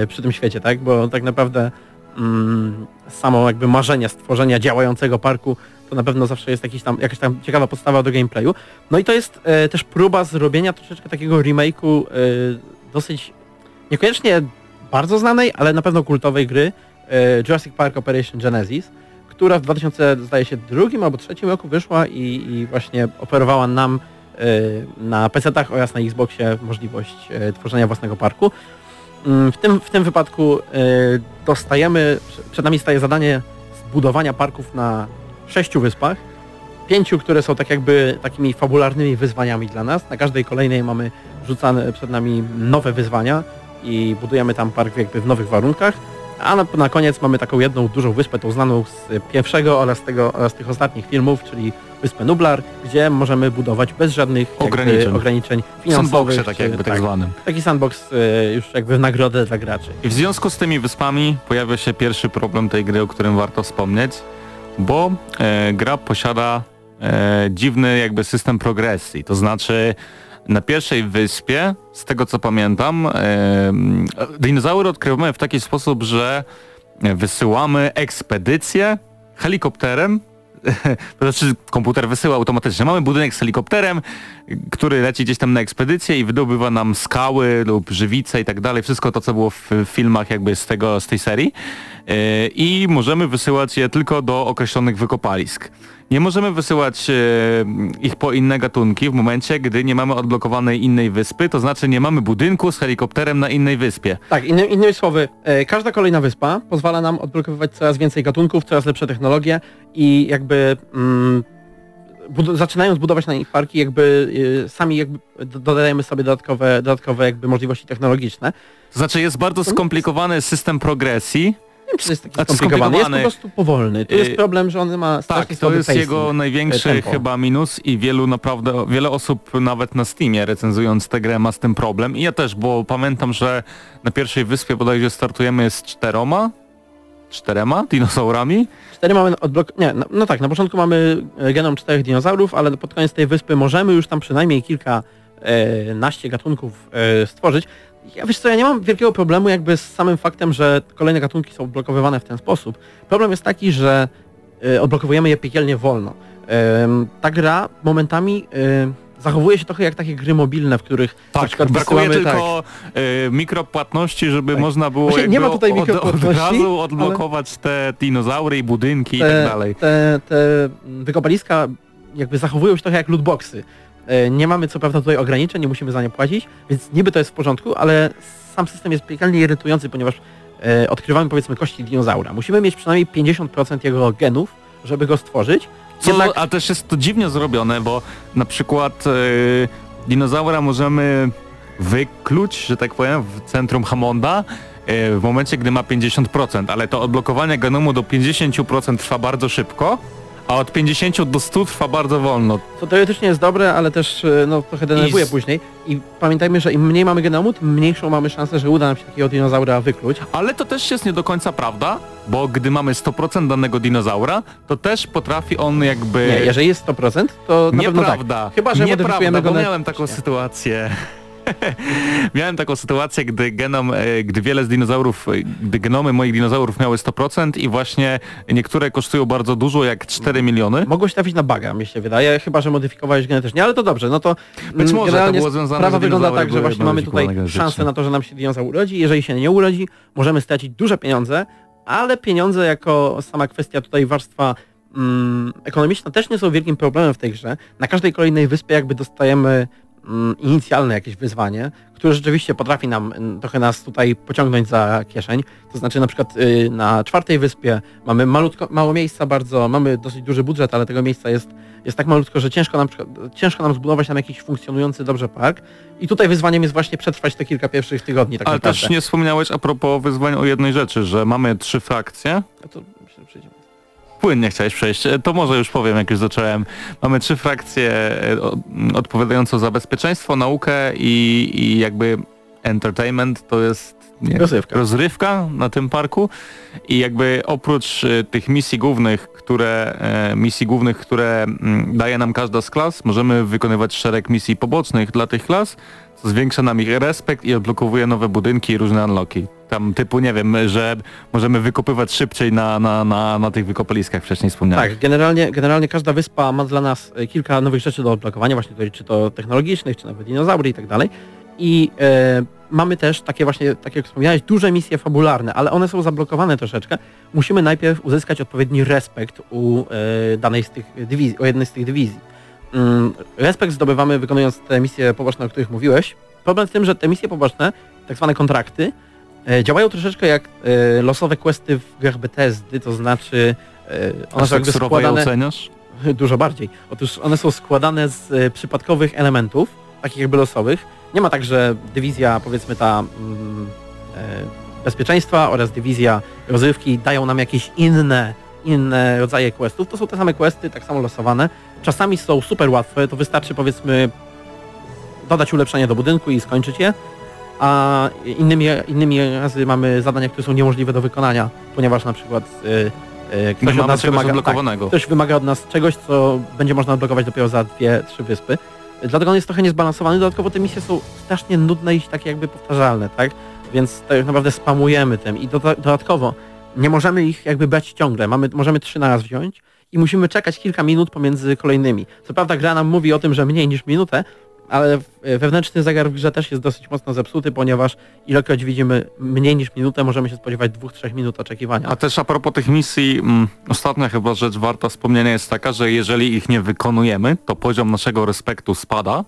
przy tym świecie, tak? Bo tak naprawdę mm, samo jakby marzenie stworzenia działającego parku to na pewno zawsze jest jakiś tam, jakaś tam ciekawa podstawa do gameplayu. No i to jest e, też próba zrobienia troszeczkę takiego remake'u e, dosyć niekoniecznie bardzo znanej, ale na pewno kultowej gry e, Jurassic Park Operation Genesis, która w 2000 zdaje się drugim albo trzecim roku wyszła i, i właśnie oferowała nam e, na PC-tach oraz na Xboxie możliwość e, tworzenia własnego parku. Mm, W tym, w tym wypadku e, dostajemy, przed nami staje zadanie zbudowania parków na sześciu wyspach, pięciu, które są tak jakby takimi fabularnymi wyzwaniami dla nas. Na każdej kolejnej mamy rzucane przed nami nowe wyzwania i budujemy tam park jakby w nowych warunkach. A na, na koniec mamy taką jedną dużą wyspę, tą znaną z pierwszego oraz, tego, oraz tych ostatnich filmów, czyli wyspę Nublar, gdzie możemy budować bez żadnych jakby Ograniczeń. ograniczeń W finansowych. sandboxie tak jakby tak zwanym. Taki sandbox y, już jakby w nagrodę dla graczy. I w związku z tymi wyspami pojawia się pierwszy problem tej gry, o którym warto wspomnieć, bo e, gra posiada e, dziwny jakby system progresji, to znaczy na pierwszej wyspie, z tego co pamiętam, dinozaury odkrywamy w taki sposób, że wysyłamy ekspedycję helikopterem znaczy komputer wysyła automatycznie. Mamy budynek z helikopterem, który leci gdzieś tam na ekspedycję i wydobywa nam skały lub żywice i tak dalej. Wszystko to, co było w filmach jakby z, tego, z tej serii. Yy, I możemy wysyłać je tylko do określonych wykopalisk. Nie możemy wysyłać e, ich po inne gatunki w momencie, gdy nie mamy odblokowanej innej wyspy, to znaczy nie mamy budynku z helikopterem na innej wyspie. Tak, inny, innymi słowy, e, każda kolejna wyspa pozwala nam odblokowywać coraz więcej gatunków, coraz lepsze technologie i jakby mm, bud- zaczynając budować na nich parki, jakby e, sami jakby do- dodajemy sobie dodatkowe, dodatkowe jakby możliwości technologiczne. To znaczy jest bardzo skomplikowany system progresji, Nie wiem, czy to jest taki skomplikowany, jest po prostu powolny. To jest Y, problem, że on ma Tak, to jest jego największy tempo. chyba minus i wielu naprawdę, wiele osób nawet na Steamie recenzując tę grę ma z tym problem i ja też, bo pamiętam, że na pierwszej wyspie bodajże startujemy z czteroma, czterema dinozaurami. Cztery mamy odblok... Nie, no, no tak, na początku mamy e, genom czterech dinozaurów, ale pod koniec tej wyspy możemy już tam przynajmniej kilka e, naście gatunków e, stworzyć. Ja wiesz co, ja nie mam wielkiego problemu jakby z samym faktem, że kolejne gatunki są odblokowywane w ten sposób. Problem jest taki, że e, odblokowujemy je piekielnie wolno. Em, ta gra momentami e, zachowuje się trochę jak takie gry mobilne, w których na Tak, przykład brakuje wysyłamy, tylko y, mikropłatności, żeby Tak. można było Właśnie nie ma tutaj od, od razu odblokować te dinozaury i budynki i te, tak dalej. te, te wykopaliska jakby zachowują się trochę jak lootboxy. E, Nie mamy co prawda tutaj ograniczeń, nie musimy za nie płacić, więc niby to jest w porządku, ale sam system jest piekielnie irytujący, ponieważ e, odkrywamy powiedzmy kości dinozaura. Musimy mieć przynajmniej 50% jego genów, żeby go stworzyć. Co, Jednak A też jest to dziwnie zrobione, bo na przykład e, dinozaura możemy wykluć, że tak powiem, w centrum Hammonda e, w momencie, gdy ma 50%, ale to odblokowanie genomu do 50% trwa bardzo szybko, a od 50 do 100 trwa bardzo wolno. To teoretycznie jest dobre, ale też e, no, trochę denerwuje I z- później. I pamiętajmy, że im mniej mamy genomu, tym mniejszą mamy szansę, że uda nam się takiego dinozaura wykluć. Ale to też jest nie do końca prawda, bo gdy mamy 100% danego dinozaura, to też potrafi on jakby... Nie, jeżeli jest 100%, to na pewno tak. Nieprawda. Chyba, że Nieprawda, go bo na- miałem taką sytuację. miałem taką sytuację, gdy genom, e, gdy wiele z dinozaurów, e, gdy genomy moich dinozaurów miały 100% i właśnie niektóre kosztują bardzo dużo, jak 4 miliony. Mogłeś trafić na baga, mi się wydaje, chyba, że modyfikowałeś genetycznie, ale to dobrze, no to Być mm, może to było związane sprawa z wygląda tak, że właśnie mamy tutaj szansę na to, że nam się dinozaur urodzi, jeżeli się nie urodzi, możemy stracić duże pieniądze, ale pieniądze jako sama kwestia tutaj warstwa mm, ekonomiczna też nie są wielkim problemem w tej grze. Na każdej kolejnej wyspie jakby dostajemy inicjalne jakieś wyzwanie, które rzeczywiście potrafi nam, mm, trochę nas tutaj pociągnąć za kieszeń. To znaczy na przykład y, na czwartej wyspie mamy malutko, mało miejsca bardzo, mamy dosyć duży budżet, ale tego miejsca jest, jest tak malutko, że ciężko nam, ciężko nam zbudować tam jakiś funkcjonujący dobrze park. I tutaj wyzwaniem jest właśnie przetrwać te kilka pierwszych tygodni tak Ale naprawdę. też nie wspomniałeś a propos wyzwań o jednej rzeczy, że mamy trzy frakcje. No to myślę, że przejdziemy. Płynnie chciałeś przejść, E, to może już powiem, jak już zacząłem. Mamy trzy frakcje e, odpowiadające za bezpieczeństwo, naukę i, i jakby entertainment to jest nie, Rozrywka. rozrywka na tym parku i jakby oprócz e, tych misji głównych, które misji głównych, które daje nam każda z klas, możemy wykonywać szereg misji pobocznych dla tych klas, co zwiększa nam ich respekt i odblokowuje nowe budynki i różne unlocki. Tam typu, nie wiem, że możemy wykopywać szybciej na, na, na, na tych wykopaliskach wcześniej wspomnianych. Tak, generalnie, generalnie każda wyspa ma dla nas e, kilka nowych rzeczy do odblokowania, właśnie tutaj, czy to technologicznych, czy nawet dinozaury i tak dalej. I e, mamy też takie właśnie, tak jak wspomniałeś, duże misje fabularne, ale one są zablokowane troszeczkę. Musimy najpierw uzyskać odpowiedni respekt u e, danej z tych dywizji, u jednej z tych dywizji. Mm, respekt zdobywamy wykonując te misje poboczne, o których mówiłeś. Problem z tym, że te misje poboczne, tak zwane kontrakty, działają troszeczkę jak e, losowe questy w grach Bethesdy, to znaczy e, one Aż są tak jakby składane... oceniasz? Dużo bardziej. Otóż one są składane z e, przypadkowych elementów, takich jakby losowych. Nie ma tak, że dywizja, powiedzmy ta mm, e, bezpieczeństwa oraz dywizja rozrywki dają nam jakieś inne, inne rodzaje questów. To są te same questy, tak samo losowane. Czasami są super łatwe, to wystarczy powiedzmy dodać ulepszenie do budynku i skończyć je. A innymi, innymi razy mamy zadania, które są niemożliwe do wykonania, ponieważ na przykład e, Nie ktoś od nas wymaga... Tak. Ktoś wymaga od nas czegoś, co będzie można odblokować dopiero za dwie, trzy wyspy. Dlatego on jest trochę niezbalansowany. Dodatkowo te misje są strasznie nudne i takie jakby powtarzalne, tak? Więc tak naprawdę spamujemy tym i doda- dodatkowo nie możemy ich jakby brać ciągle. Mamy, możemy trzy na raz wziąć i musimy czekać kilka minut pomiędzy kolejnymi. Co prawda gra nam mówi o tym, że mniej niż minutę, ale w- wewnętrzny zegar w grze też jest dosyć mocno zepsuty, ponieważ ilekroć widzimy mniej niż minutę, możemy się spodziewać dwóch, trzech minut oczekiwania. A też a propos tych misji, mm, ostatnia chyba rzecz warta wspomnienia jest taka, że jeżeli ich nie wykonujemy, to poziom naszego respektu spada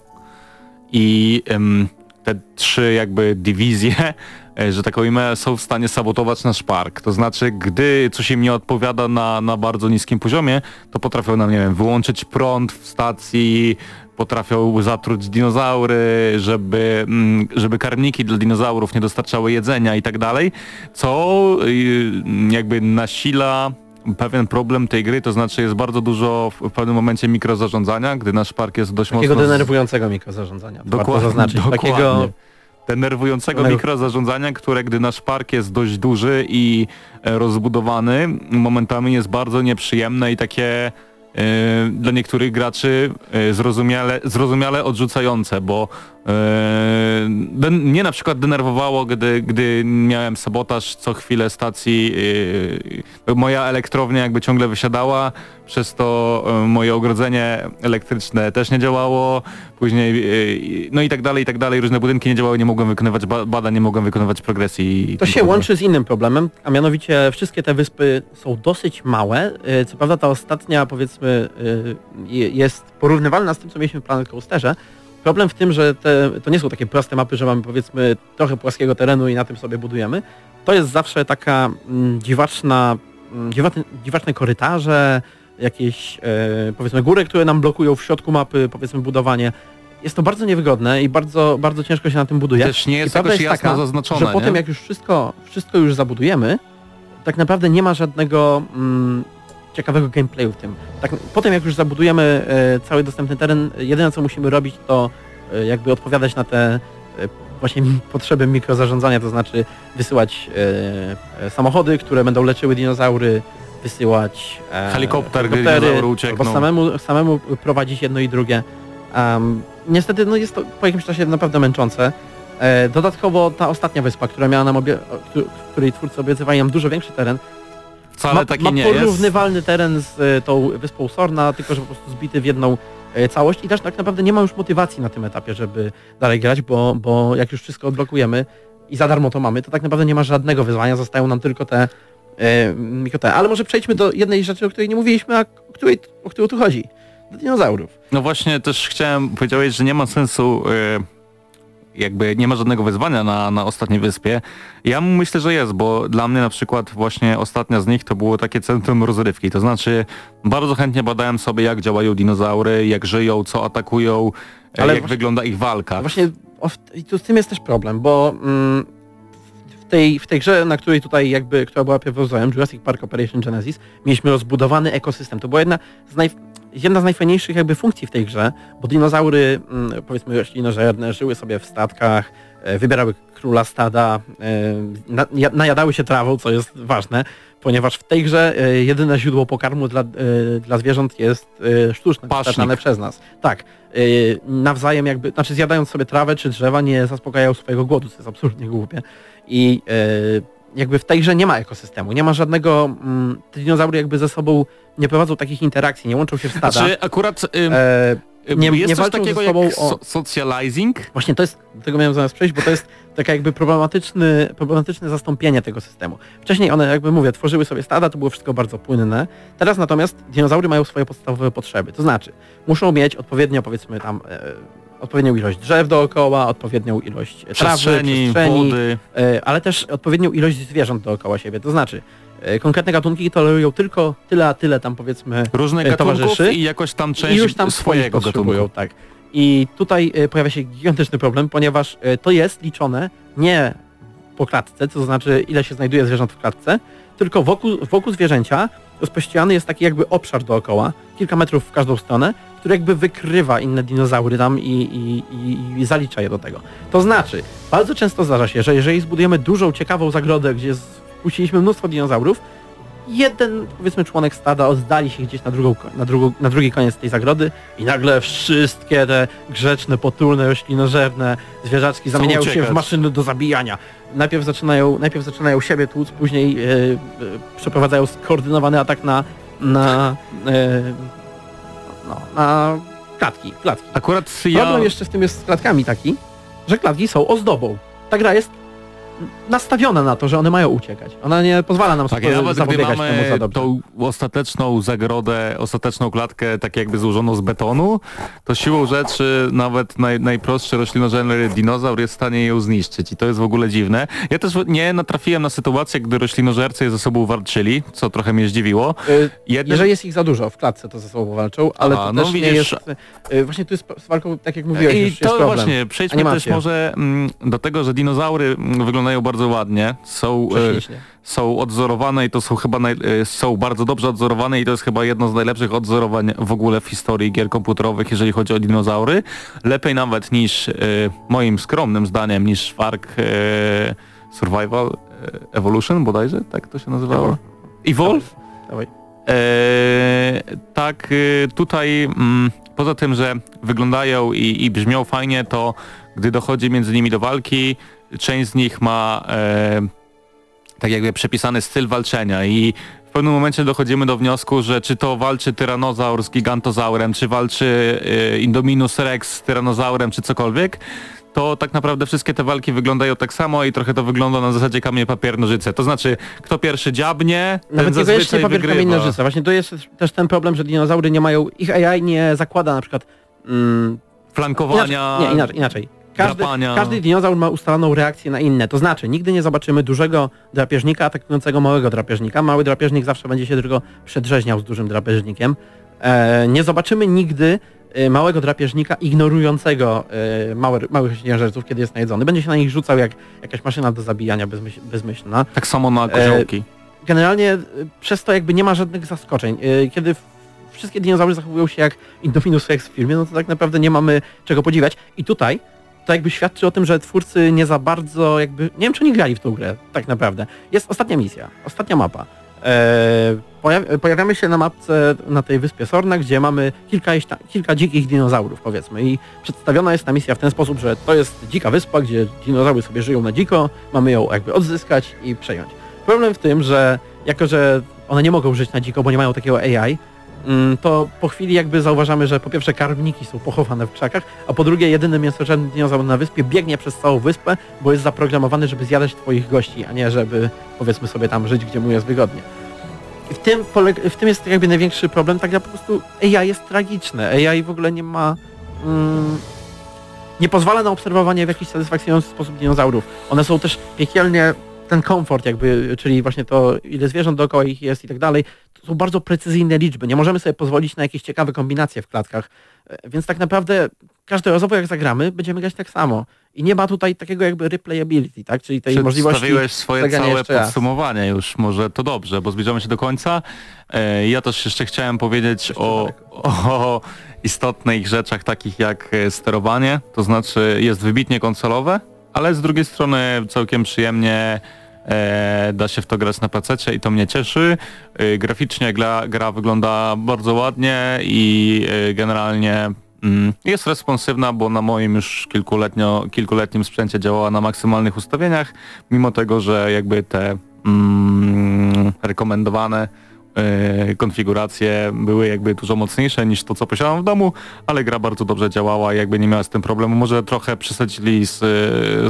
i em, te trzy jakby dywizje, e, że tak ujmę, są w stanie sabotować nasz park. To znaczy, gdy coś im nie odpowiada na, na bardzo niskim poziomie, to potrafią nam, nie wiem, wyłączyć prąd w stacji, potrafią zatruć dinozaury, żeby, mm, żeby karmniki dla dinozaurów nie dostarczały jedzenia i tak dalej, co y, jakby nasila pewien problem tej gry, to znaczy jest bardzo dużo w, pewnym momencie mikrozarządzania, gdy nasz park jest dość Takiego mocno... denerwującego mikrozarządzania. Dokładnie, zaznaczyć. dokładnie. Takiego denerwującego Denerw- mikrozarządzania, które gdy nasz park jest dość duży i e, rozbudowany, momentami jest bardzo nieprzyjemne i takie dla niektórych graczy e, zrozumiale, zrozumiale odrzucające, bo den- mnie na przykład denerwowało, gdy, gdy miałem sabotaż co chwilę stacji, yy, moja elektrownia jakby ciągle wysiadała, przez to yy, moje ogrodzenie elektryczne też nie działało, później yy, no i tak dalej, i tak dalej, różne budynki nie działały, nie mogłem wykonywać ba- badań, nie mogłem wykonywać progresji. To się łączy z innym problemem, a mianowicie wszystkie te wyspy są dosyć małe. Y, Co prawda ta ostatnia powiedzmy y, je- jest porównywalna z tym, co mieliśmy w Planet Coasterze. Problem w tym, że te, to nie są takie proste mapy, że mamy powiedzmy trochę płaskiego terenu i na tym sobie budujemy. To jest zawsze taka mm, dziwaczna, mm, dziwaczne, dziwaczne korytarze, jakieś e, powiedzmy góry, które nam blokują w środku mapy, powiedzmy budowanie. Jest to bardzo niewygodne i bardzo, bardzo ciężko się na tym buduje. Też nie jest jakoś jasno taka, zaznaczone, że nie? potem jak już wszystko, wszystko już zabudujemy, tak naprawdę nie ma żadnego mm, ciekawego gameplayu w tym. Tak, potem jak już zabudujemy e, cały dostępny teren, jedyne co musimy robić to e, jakby odpowiadać na te e, właśnie potrzeby mikrozarządzania, to znaczy wysyłać samochody, które będą leczyły dinozaury, wysyłać Helikopter, helikoptery, albo samemu, samemu prowadzić jedno i drugie. Um, niestety no jest to po jakimś czasie naprawdę męczące. E, dodatkowo ta ostatnia wyspa, która miała nam obie, której twórcy obiecywali nam dużo większy teren, Wcale ma, taki ma nie jest. porównywalny teren z e, tą wyspą Sorna, tylko że po prostu zbity w jedną e, całość i też tak naprawdę nie ma już motywacji na tym etapie, żeby dalej grać, bo, bo jak już wszystko odblokujemy i za darmo to mamy, to tak naprawdę nie ma żadnego wyzwania, zostają nam tylko te e. Ale może przejdźmy do jednej rzeczy, o której nie mówiliśmy, a o, której, o którą tu chodzi. Do dinozaurów. No właśnie też chciałem powiedzieć, że nie ma sensu e, jakby nie ma żadnego wyzwania na, na ostatniej wyspie. Ja myślę, że jest, bo dla mnie na przykład właśnie ostatnia z nich to było takie centrum rozrywki. To znaczy bardzo chętnie badałem sobie jak działają dinozaury, jak żyją, co atakują, e, Ale jak właśnie- wygląda ich walka. Właśnie i tu z tym jest też problem, bo mm, w, tej, w tej grze, na której tutaj jakby, która była pierwowzorem, Jurassic Park Operation Genesis, mieliśmy rozbudowany ekosystem. To była jedna z, naj, jedna z najfajniejszych jakby funkcji w tej grze, bo dinozaury, mm, powiedzmy roślinożerne, żyły sobie w statkach, e, wybierały króla stada, e, na, ja- najadały się trawą, co jest ważne, ponieważ w tej grze e, jedyne źródło pokarmu dla, dla zwierząt jest sztuczne, dostarczane przez nas. Tak. nawzajem jakby, znaczy zjadając sobie trawę czy drzewa nie zaspokajają swojego głodu, co jest absolutnie głupie. I jakby w tej grze nie ma ekosystemu, nie ma żadnego, mm, te dinozaury jakby ze sobą nie prowadzą takich interakcji, nie łączą się w stada. Znaczy akurat ym, E, nie- jest nie coś takiego jak so socializing, Właśnie to jest, do tego miałem zamiast przejść, bo to jest taka jakby problematyczny, problematyczne zastąpienie tego systemu. Wcześniej one, jakby mówię, tworzyły sobie stada, to było wszystko bardzo płynne. Teraz natomiast dinozaury mają swoje podstawowe potrzeby. To znaczy, muszą mieć odpowiednio, powiedzmy tam, e, odpowiednią ilość drzew dookoła, odpowiednią ilość trawy, przestrzeni, wody. e, ale też odpowiednią ilość zwierząt dookoła siebie. To znaczy, e, konkretne gatunki tolerują tylko tyle, a tyle tam powiedzmy Różnych e, gatunków towarzyszy i jakoś tam i część już tam swojego gatunku. tak. I tutaj pojawia się gigantyczny problem, ponieważ to jest liczone nie po klatce, to znaczy ile się znajduje zwierząt w klatce, tylko wokół, wokół zwierzęcia rozpościerany jest taki jakby obszar dookoła, kilka metrów w każdą stronę, który jakby wykrywa inne dinozaury tam i, i, i, i zalicza je do tego. To znaczy, bardzo często zdarza się, że jeżeli zbudujemy dużą, ciekawą zagrodę, gdzie wpuściliśmy mnóstwo dinozaurów, jeden, powiedzmy, członek stada oddali się gdzieś na, drugą, na, drugą, na drugi koniec tej zagrody i nagle wszystkie te grzeczne, potulne, roślinożerne zwierzaczki zamieniają się w maszyny do zabijania. Najpierw zaczynają, najpierw zaczynają siebie tłuc, później e, e, przeprowadzają skoordynowany atak na, na, e, no, na klatki, klatki. Akurat ja... Problem jeszcze z tym jest z klatkami taki, że klatki są ozdobą. Ta gra jest nastawiona na to, że one mają uciekać. Ona nie pozwala nam Tak, sobie gdy zapobiegać temu za mamy dobrze. tą ostateczną zagrodę, ostateczną klatkę tak jakby złożoną z betonu, to siłą rzeczy nawet naj, najprostszy roślinożerny dinozaur jest w stanie ją zniszczyć i to jest w ogóle dziwne. Ja też nie natrafiłem na sytuację, gdy roślinożercy ze sobą walczyli, co trochę mnie zdziwiło. Y, Jednym... Jeżeli jest ich za dużo w klatce, to ze sobą walczą, ale Aha, to no też nie widzisz- jest... y, Właśnie tu jest z walką, tak jak mówiłeś, I to problem. właśnie, przejdźmy też Animacja. może mm, do tego, że dinozaury mm, wyglądają bardzo ładnie, są, e, są odzorowane i to są chyba naj, e, są bardzo dobrze odzorowane i to jest chyba jedno z najlepszych odzorowań w ogóle w historii gier komputerowych, jeżeli chodzi o dinozaury. Lepiej nawet niż, e, moim skromnym zdaniem, niż Fark e, Survival e, Evolution bodajże, tak to się nazywało? Evolve? Dawaj. Eee, tak, tutaj mm, poza tym, że wyglądają i, i brzmią fajnie, to gdy dochodzi między nimi do walki, część z nich ma e, tak jakby przepisany styl walczenia i w pewnym momencie dochodzimy do wniosku, że czy to walczy tyranozaur z gigantozaurem, czy walczy e, Indominus Rex z tyranozaurem, czy cokolwiek, to tak naprawdę wszystkie te walki wyglądają tak samo i trochę to wygląda na zasadzie kamień, papier, nożyce. To znaczy, kto pierwszy dziabnie, ten Nawet niekoniecznie zazwyczaj papier, kamień, nożyce. Właśnie to jest też ten problem, że dinozaury nie mają, ich AI nie zakłada na przykład mm, Flankowania, Inaczej, nie, inaczej, inaczej. Każdy, drapania. każdy dinozaur ma ustaloną reakcję na inne. To znaczy, nigdy nie zobaczymy dużego drapieżnika atakującego małego drapieżnika. Mały drapieżnik zawsze będzie się tylko przedrzeźniał z dużym drapieżnikiem. E, nie zobaczymy nigdy e, małego drapieżnika ignorującego e, małe, małych ciężarców, kiedy jest najedzony. Będzie się na nich rzucał jak jakaś maszyna do zabijania bezmyśl, bezmyślna. Tak samo na koziołki. Generalnie e, przez to jakby nie ma żadnych zaskoczeń. Kiedy wszystkie dinozaury zachowują się jak Indominus Rex w filmie, no to tak naprawdę nie mamy czego podziwiać. I tutaj to jakby świadczy o tym, że twórcy nie za bardzo jakby... Nie wiem, czy oni grali w tą grę, tak naprawdę. Jest ostatnia misja, ostatnia mapa. E, pojaw- pojawiamy się na mapce na tej wyspie Sorna, gdzie mamy kilka, kilka dzikich dinozaurów, powiedzmy. I przedstawiona jest ta misja w ten sposób, że to jest dzika wyspa, gdzie dinozaury sobie żyją na dziko, mamy ją jakby odzyskać i przejąć. Problem w tym, że jako, że one nie mogą żyć na dziko, bo nie mają takiego AI, to po chwili jakby zauważamy, że po pierwsze karwniki są pochowane w krzakach, a po drugie jedyny mięsożerny dinozaur na wyspie biegnie przez całą wyspę, bo jest zaprogramowany, żeby zjadać twoich gości, a nie żeby powiedzmy sobie tam żyć, gdzie mu jest wygodnie. I w tym, w tym jest jakby największy problem, tak naprawdę po prostu AI jest tragiczne. AI w ogóle nie ma... Mm, nie pozwala na obserwowanie w jakiś satysfakcjonujący sposób dinozaurów. One są też piekielnie ten komfort jakby, czyli właśnie to ile zwierząt dookoła ich jest i tak dalej, to są bardzo precyzyjne liczby. Nie możemy sobie pozwolić na jakieś ciekawe kombinacje w klatkach. E, Więc tak naprawdę każdorazowo jak zagramy, będziemy grać tak samo. I nie ma tutaj takiego jakby replayability, tak? Czyli tej możliwości... Przedstawiłeś swoje całe podsumowanie już, może to dobrze, bo zbliżamy się do końca. E, Ja też jeszcze chciałem powiedzieć o, o istotnych rzeczach takich jak e, sterowanie, to znaczy jest wybitnie konsolowe, ale z drugiej strony całkiem przyjemnie e, da się w to grać na PC i to mnie cieszy. E, graficznie gra, gra wygląda bardzo ładnie i e, generalnie mm, jest responsywna, bo na moim już kilkuletnio, kilkuletnim sprzęcie działała na maksymalnych ustawieniach, mimo tego, że jakby te mm, rekomendowane konfiguracje były jakby dużo mocniejsze niż to, co posiadam w domu, ale gra bardzo dobrze działała i jakby nie miała z tym problemu. Może trochę przesadzili z,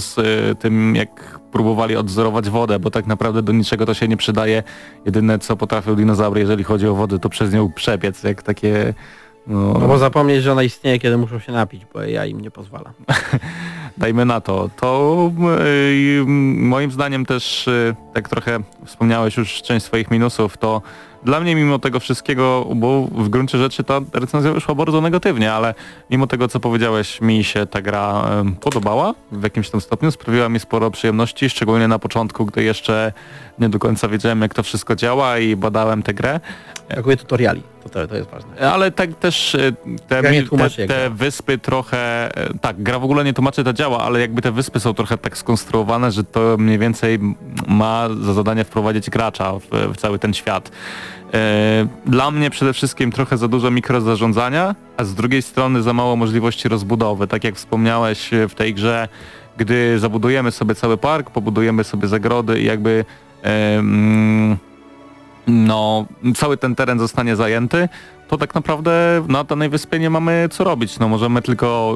z tym, jak próbowali odwzorować wodę, bo tak naprawdę do niczego to się nie przydaje. Jedyne, co potrafią dinozaury, jeżeli chodzi o wodę, to przez nią przebiec, jak takie... No, No bo zapomnieć, że ona istnieje, kiedy muszą się napić, bo ja im nie pozwala. dajmy na to. To y, moim zdaniem też, y, tak trochę wspomniałeś już część swoich minusów, to dla mnie mimo tego wszystkiego, bo w gruncie rzeczy ta recenzja wyszła bardzo negatywnie, ale mimo tego co powiedziałeś, mi się ta gra podobała w jakimś tam stopniu, sprawiła mi sporo przyjemności, szczególnie na początku, gdy jeszcze nie do końca wiedziałem jak to wszystko działa i badałem tę grę. Brakuje tutoriali, to, to, to jest ważne. Ale tak też e, te, te, te wyspy trochę, e, tak, gra w ogóle nie tłumaczy, to działa, ale jakby te wyspy są trochę tak skonstruowane, że to mniej więcej ma za zadanie wprowadzić gracza w, w cały ten świat. E, Dla mnie przede wszystkim trochę za dużo mikrozarządzania, a z drugiej strony za mało możliwości rozbudowy. Tak jak wspomniałeś e, w tej grze, gdy zabudujemy sobie cały park, pobudujemy sobie zagrody i jakby no, cały ten teren zostanie zajęty, to tak naprawdę na danej wyspie nie mamy co robić. No, możemy tylko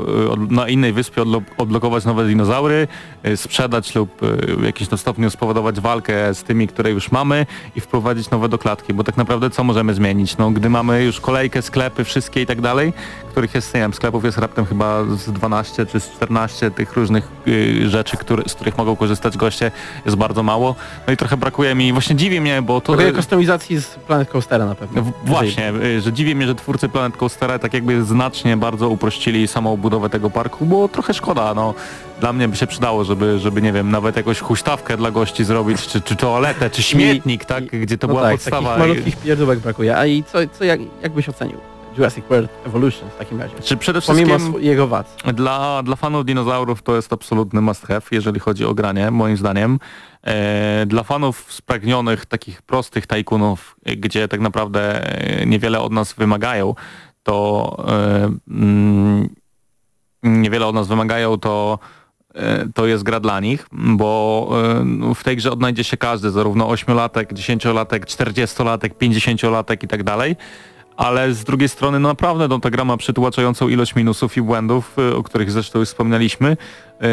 y, na innej wyspie odblokować nowe dinozaury, y, sprzedać lub y, w jakimś tam stopniu spowodować walkę z tymi, które już mamy i wprowadzić nowe do klatki, bo tak naprawdę co możemy zmienić? No, gdy mamy już kolejkę, sklepy, wszystkie i tak dalej, których jest, nie wiem, sklepów jest raptem chyba z 12 czy z 14 tych różnych y, rzeczy, które, z których mogą korzystać goście, jest bardzo mało. No i trochę brakuje mi, właśnie dziwi mnie, bo to... Brakuje kustomizacji z Planet Coastera na pewno. W- Właśnie, y, że dziwi mnie, że twórcy Planet Coastera tak jakby znacznie bardzo uprościli samą budowę tego parku, bo trochę szkoda, no. Dla mnie by się przydało, żeby, żeby nie wiem, nawet jakąś huśtawkę dla gości zrobić, czy, czy toaletę, czy śmietnik, tak, i- gdzie to no była tak, podstawa. takich malutkich pierdółek brakuje. A i co, co jak, jak byś ocenił Jurassic World Evolution w takim razie? Czy przede Pomimo wszystkim sw- jego wad. dla, dla fanów dinozaurów to jest absolutny must have, jeżeli chodzi o granie, moim zdaniem. E, dla fanów spragnionych, takich prostych tajkunów, gdzie tak naprawdę e, niewiele od nas wymagają, to e, mm, niewiele od nas wymagają, to e, to jest gra dla nich, bo e, w tej grze odnajdzie się każdy, zarówno 8-latek, 10-latek, 40-latek, 50-latek i tak dalej. Ale z drugiej strony no naprawdę no, ta gra ma przytłaczającą ilość minusów i błędów, e, o których zresztą już wspomnieliśmy, e,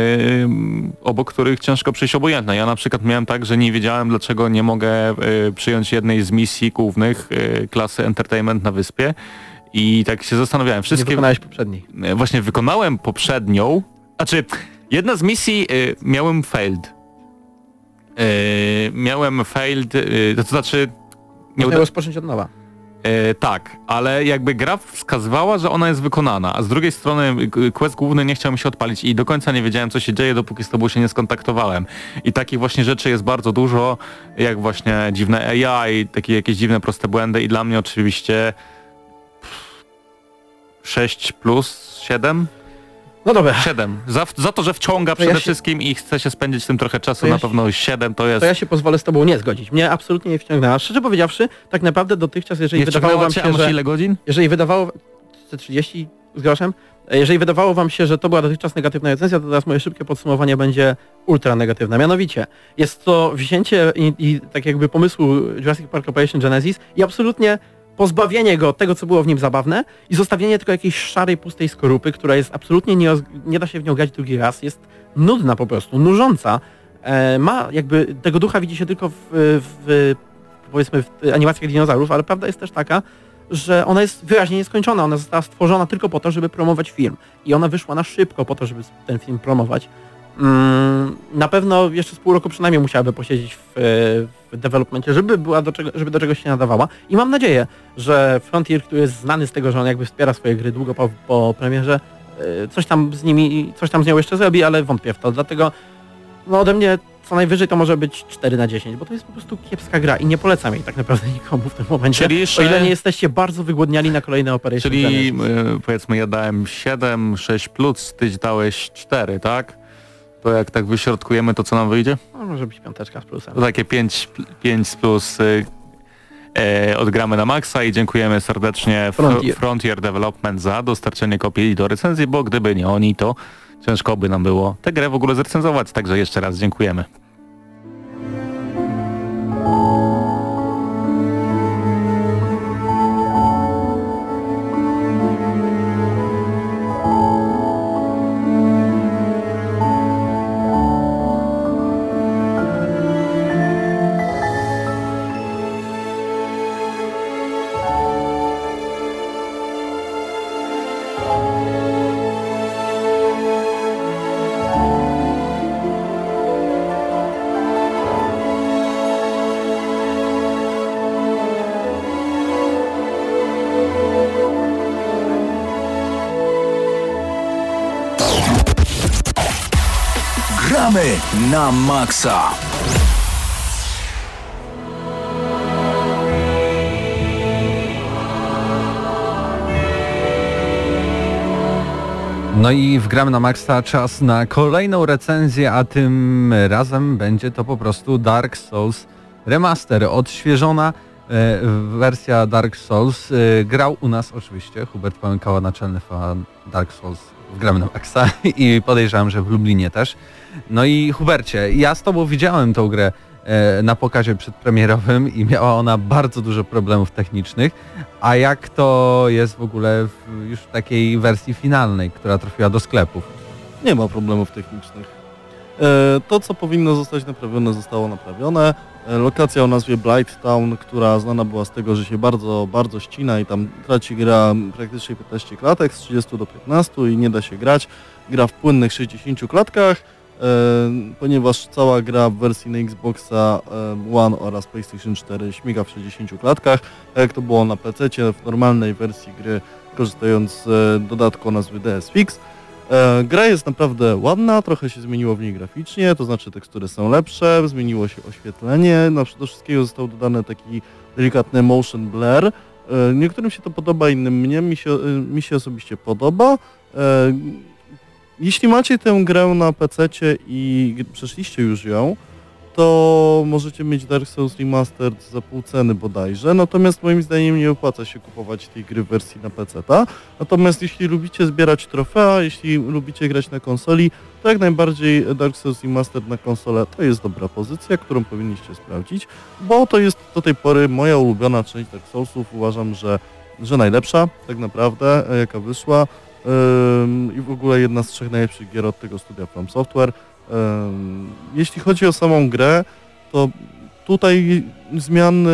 obok których ciężko przejść obojętne. Ja na przykład miałem tak, że nie wiedziałem dlaczego nie mogę e, przyjąć jednej z misji głównych e, klasy Entertainment na wyspie i tak się zastanawiałem. Nie Wszystkie wykonałeś poprzedniej. E, właśnie wykonałem poprzednią, znaczy jedna z misji y, miałem failed. Y, miałem failed, y, to znaczy nie uda- rozpocząć od nowa. Y, tak, ale jakby gra wskazywała, że ona jest wykonana, a z drugiej strony quest główny nie chciał mi się odpalić i do końca nie wiedziałem co się dzieje, dopóki z tobą się nie skontaktowałem. I takich właśnie rzeczy jest bardzo dużo, jak właśnie dziwne AI, takie jakieś dziwne proste błędy i dla mnie oczywiście 6 plus 7 No dobra, 7. Za, za to, że wciąga ja przede się- wszystkim i chce się spędzić z tym trochę czasu, ja na pewno 7 to jest... to ja się pozwolę z tobą nie zgodzić. Mnie absolutnie nie wciągnęła. Szczerze powiedziawszy, tak naprawdę dotychczas, jeżeli nie wydawało wam się, że... ile godzin? Jeżeli wydawało... 30 z groszem? Jeżeli wydawało wam się, że to była dotychczas negatywna recenzja, to teraz moje szybkie podsumowanie będzie ultra negatywne. Mianowicie, jest to wzięcie i, i tak jakby pomysłu Jurassic Park Operation Genesis i absolutnie pozbawienie go tego, co było w nim zabawne i zostawienie tylko jakiejś szarej, pustej skorupy, która jest absolutnie nie, nie da się w nią grać drugi raz, jest nudna po prostu, nużąca. E, ma jakby, tego ducha widzi się tylko w, w powiedzmy w animacjach dinozaurów, ale prawda jest też taka, że ona jest wyraźnie nieskończona, ona została stworzona tylko po to, żeby promować film i ona wyszła na szybko po to, żeby ten film promować. Mm, na pewno jeszcze z pół roku przynajmniej musiałaby posiedzieć w, w developmencie, żeby, była do czego, żeby do czegoś się nadawała. I mam nadzieję, że Frontier, który jest znany z tego, że on jakby wspiera swoje gry długo po, po premierze, y, coś tam z nimi, coś tam z nią jeszcze zrobi, ale wątpię w to, dlatego no ode mnie co najwyżej to może być 4 na 10, bo to jest po prostu kiepska gra i nie polecam jej tak naprawdę nikomu w tym momencie, Czyli o jeszcze- ile nie jesteście bardzo wygłodniali na kolejne Operation Czyli y, powiedzmy ja dałem 7, 6 plus, tyś dałeś 4, tak? To jak tak wyśrodkujemy, to co nam wyjdzie? No, może być piąteczka z plusem. To takie 5, 5 plus y, e, odgramy na maksa i dziękujemy serdecznie Fr- Frontier. Frontier Development za dostarczenie kopii do recenzji, bo gdyby nie oni, to ciężko by nam było tę grę w ogóle zrecenzować, także jeszcze raz dziękujemy. Na maksa. No i w Gram na Maxa czas na kolejną recenzję, a tym razem będzie to po prostu Dark Souls Remaster, odświeżona e, wersja Dark Souls. E, grał u nas oczywiście Hubert Pałękała, naczelny fan Dark Souls w Gram na Maxa i podejrzewam, że w Lublinie też. No i Hubercie, ja z Tobą widziałem tą grę e, na pokazie przedpremierowym i miała ona bardzo dużo problemów technicznych, a jak to jest w ogóle w już takiej wersji finalnej, która trafiła do sklepów? Nie ma problemów technicznych. E, To, co powinno zostać naprawione, zostało naprawione. E, Lokacja o nazwie Blight Town, która znana była z tego, że się bardzo, bardzo ścina i tam traci gra praktycznie 15 klatek, z 30 do 15 i nie da się grać. Gra w płynnych 60 klatkach, ponieważ cała gra w wersji na Xboxa One oraz PlayStation 4 śmiga w 60 klatkach, tak jak to było na PC w normalnej wersji gry, korzystając z e, dodatku o nazwie DS Fix. E, gra jest naprawdę ładna, trochę się zmieniło w niej graficznie, to znaczy tekstury są lepsze, zmieniło się oświetlenie, no, do wszystkiego został dodany taki delikatny motion blur. E, niektórym się to podoba, innym mnie, mi się, mi się osobiście podoba. Jeśli macie tę grę na PC i przeszliście już ją, to możecie mieć Dark Souls Remastered za pół ceny bodajże, natomiast moim zdaniem nie opłaca się kupować tej gry w wersji na PC. -ta. Natomiast jeśli lubicie zbierać trofea, jeśli lubicie grać na konsoli, to jak najbardziej Dark Souls Remastered na konsolę to jest dobra pozycja, którą powinniście sprawdzić, bo to jest do tej pory moja ulubiona część Dark Soulsów. Uważam, że, że najlepsza tak naprawdę, e, jaka wyszła i w ogóle jedna z trzech najlepszych gier od tego studia From Software. Jeśli chodzi o samą grę, to tutaj zmian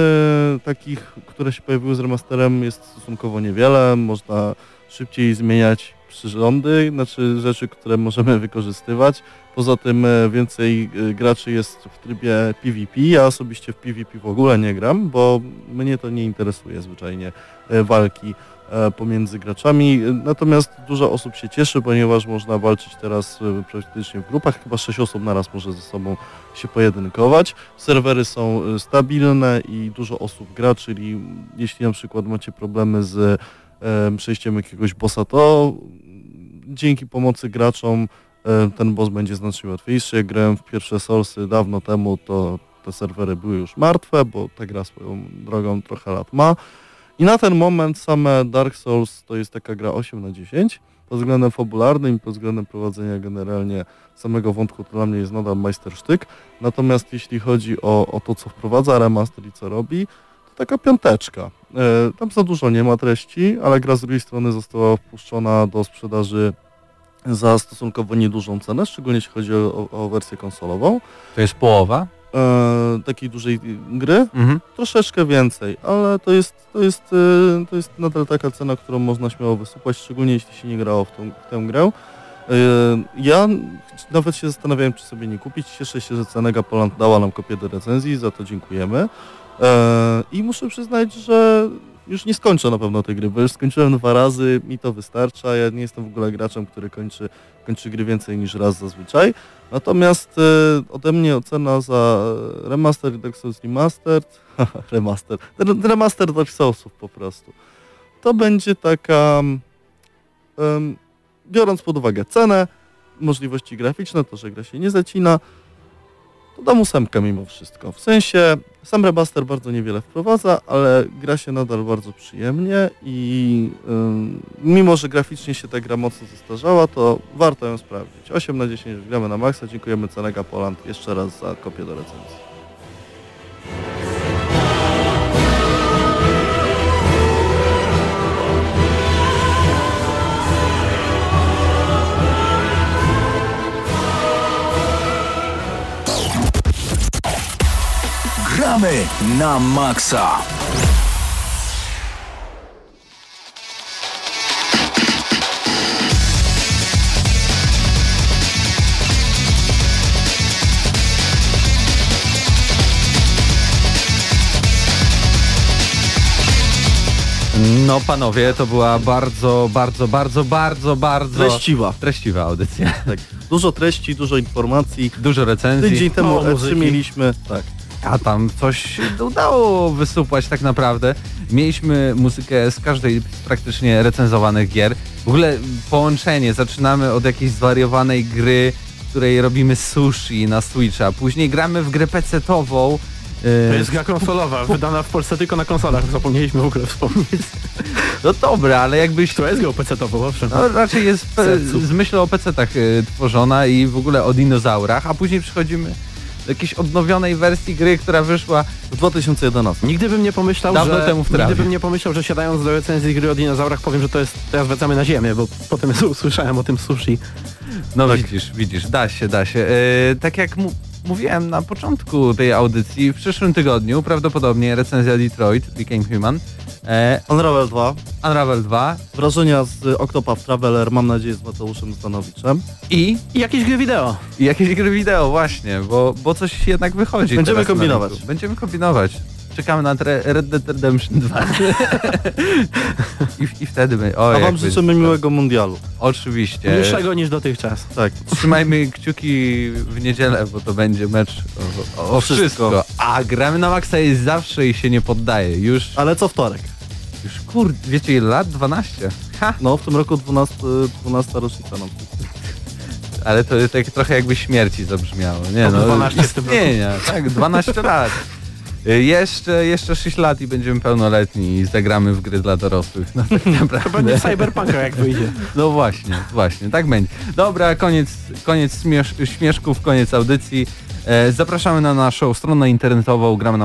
takich, które się pojawiły z remasterem jest stosunkowo niewiele. Można szybciej zmieniać przyrządy, znaczy rzeczy, które możemy wykorzystywać. Poza tym e, więcej e, graczy jest w trybie PvP. Ja osobiście w PvP w ogóle nie gram, bo mnie to nie interesuje zwyczajnie e, walki pomiędzy graczami. Natomiast dużo osób się cieszy, ponieważ można walczyć teraz e, praktycznie w grupach. Chyba 6 osób naraz może ze sobą się pojedynkować. Serwery są e, stabilne i dużo osób gra, czyli jeśli na przykład macie problemy z e, przejściem jakiegoś bossa, to dzięki pomocy graczom e, ten boss będzie znacznie łatwiejszy. Jak grałem w pierwsze Soulsy dawno temu, to te serwery były już martwe, bo ta gra swoją drogą trochę lat ma. I na ten moment same Dark Souls to jest taka gra 8 na 10. Pod względem fabularnym pod względem prowadzenia generalnie samego wątku to dla mnie jest nadal majstersztyk. Natomiast jeśli chodzi o, o to, co wprowadza remaster i co robi, to taka piąteczka. E, tam za dużo nie ma treści, ale gra z drugiej strony została wpuszczona do sprzedaży za stosunkowo niedużą cenę, szczególnie jeśli chodzi o, o wersję konsolową. To jest połowa. E, takiej dużej gry, Mhm. troszeczkę więcej, ale to jest, to jest, e, to jest nadal taka cena, którą można śmiało wysupłać, szczególnie jeśli się nie grało w, tą, w tę grę. E, Ja nawet się zastanawiałem, czy sobie nie kupić. Cieszę się, że Cenega Poland dała nam kopię do recenzji, za to dziękujemy. E, I muszę przyznać, że już nie skończę na pewno tej gry, bo już skończyłem dwa razy, mi to wystarcza. Ja nie jestem w ogóle graczem, który kończy, kończy gry więcej niż raz zazwyczaj. Natomiast e, ode mnie ocena za remaster Dark Souls Remastered, remaster, remaster Dark Soulsów po prostu, to będzie taka, biorąc pod uwagę cenę, możliwości graficzne, to, że gra się nie zacina, to dam ósemkę mimo wszystko. W sensie sam remaster bardzo niewiele wprowadza, ale gra się nadal bardzo przyjemnie i ym, mimo, że graficznie się ta gra mocno zestarzała, to warto ją sprawdzić. 8 na 10 gramy na maksa. Dziękujemy Cenega Poland jeszcze raz za kopię do recenzji. Gramy na maksa. No panowie, to była bardzo, bardzo, bardzo, bardzo, bardzo Treściwa. treściwa audycja. Tak. Dużo treści, dużo informacji. Dużo recenzji. Tydzień temu mało E3 muzyki. mieliśmy. Tak. A tam coś się udało wysupłać tak naprawdę. Mieliśmy muzykę z każdej z praktycznie recenzowanych gier. W ogóle połączenie, zaczynamy od jakiejś zwariowanej gry, w której robimy sushi na Switcha, później gramy w grę PC-tową. To jest gra konsolowa, wydana w Polsce tylko na konsolach, zapomnieliśmy w ogóle wspomnieć. No dobra, ale jakbyś... To jest grą PC-tową, owszem. No, raczej jest z myślą o PC-tach y, tworzona i w ogóle o dinozaurach, a później przechodzimy do jakiejś odnowionej wersji gry, która wyszła W 2011. Nigdy bym nie pomyślał, Dawno że... temu w trawie. nigdy bym nie pomyślał, że siadając do recenzji gry o dinozaurach powiem, że to jest... Teraz wracamy na ziemię, bo potem usłyszałem o tym sushi. No Tak. widzisz, widzisz, da się, da się. E, tak jak mu mówiłem na początku tej audycji, w przyszłym tygodniu prawdopodobnie recenzja Detroit Became Human, e, Unravel 2. Unravel 2 Wrażenia z Octopath Traveler, mam nadzieję, z Mateuszem Stanowiczem. i, I jakieś gry wideo. i jakieś gry wideo właśnie, bo, bo coś jednak wychodzi. Będziemy kombinować. Będziemy kombinować. Czekamy na Red Dead Redemption 2. I, I wtedy my... O, A wam życzymy miłego mundialu. Oczywiście. Mniejszego niż dotychczas. Tak. Trzymajmy kciuki w niedzielę, bo to będzie mecz o, o, o wszystko. Wszystko. A gramy na maksa jest zawsze i się nie poddaje. Już, Ale co wtorek? już kur... wiecie ile lat? 12. Ha! No, w tym roku 12, 12 rocznica nam. Ale to tak trochę jakby śmierci zabrzmiało. Nie no, 12 w tym roku. istnienia, tak, 12 lat. Y, Jeszcze, jeszcze 6 lat i będziemy pełnoletni i zagramy w gry dla dorosłych. No tak To naprawdę. będzie Cyberpunka jak wyjdzie. No właśnie, właśnie, tak będzie. Dobra, koniec, koniec śmiesz, śmieszków, koniec audycji. E, zapraszamy na naszą stronę internetową gramy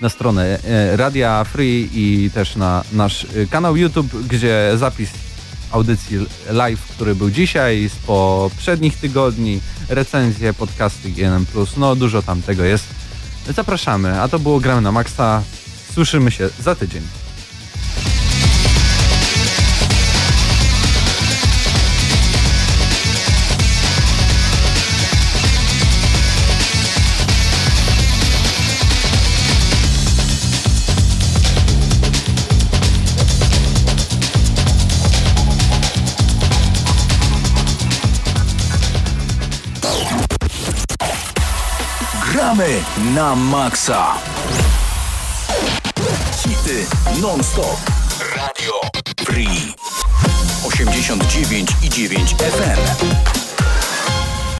na stronę e, Radia Free i też na nasz e, kanał YouTube, gdzie zapis audycji live, który był dzisiaj, z poprzednich tygodni, recenzje, podcasty GNM+, no dużo tam tego jest. Zapraszamy, a to było Gramy na Maxa. Słyszymy się za tydzień. Na maksa. Hity non-stop. Radio Free. 89 i 9 FM.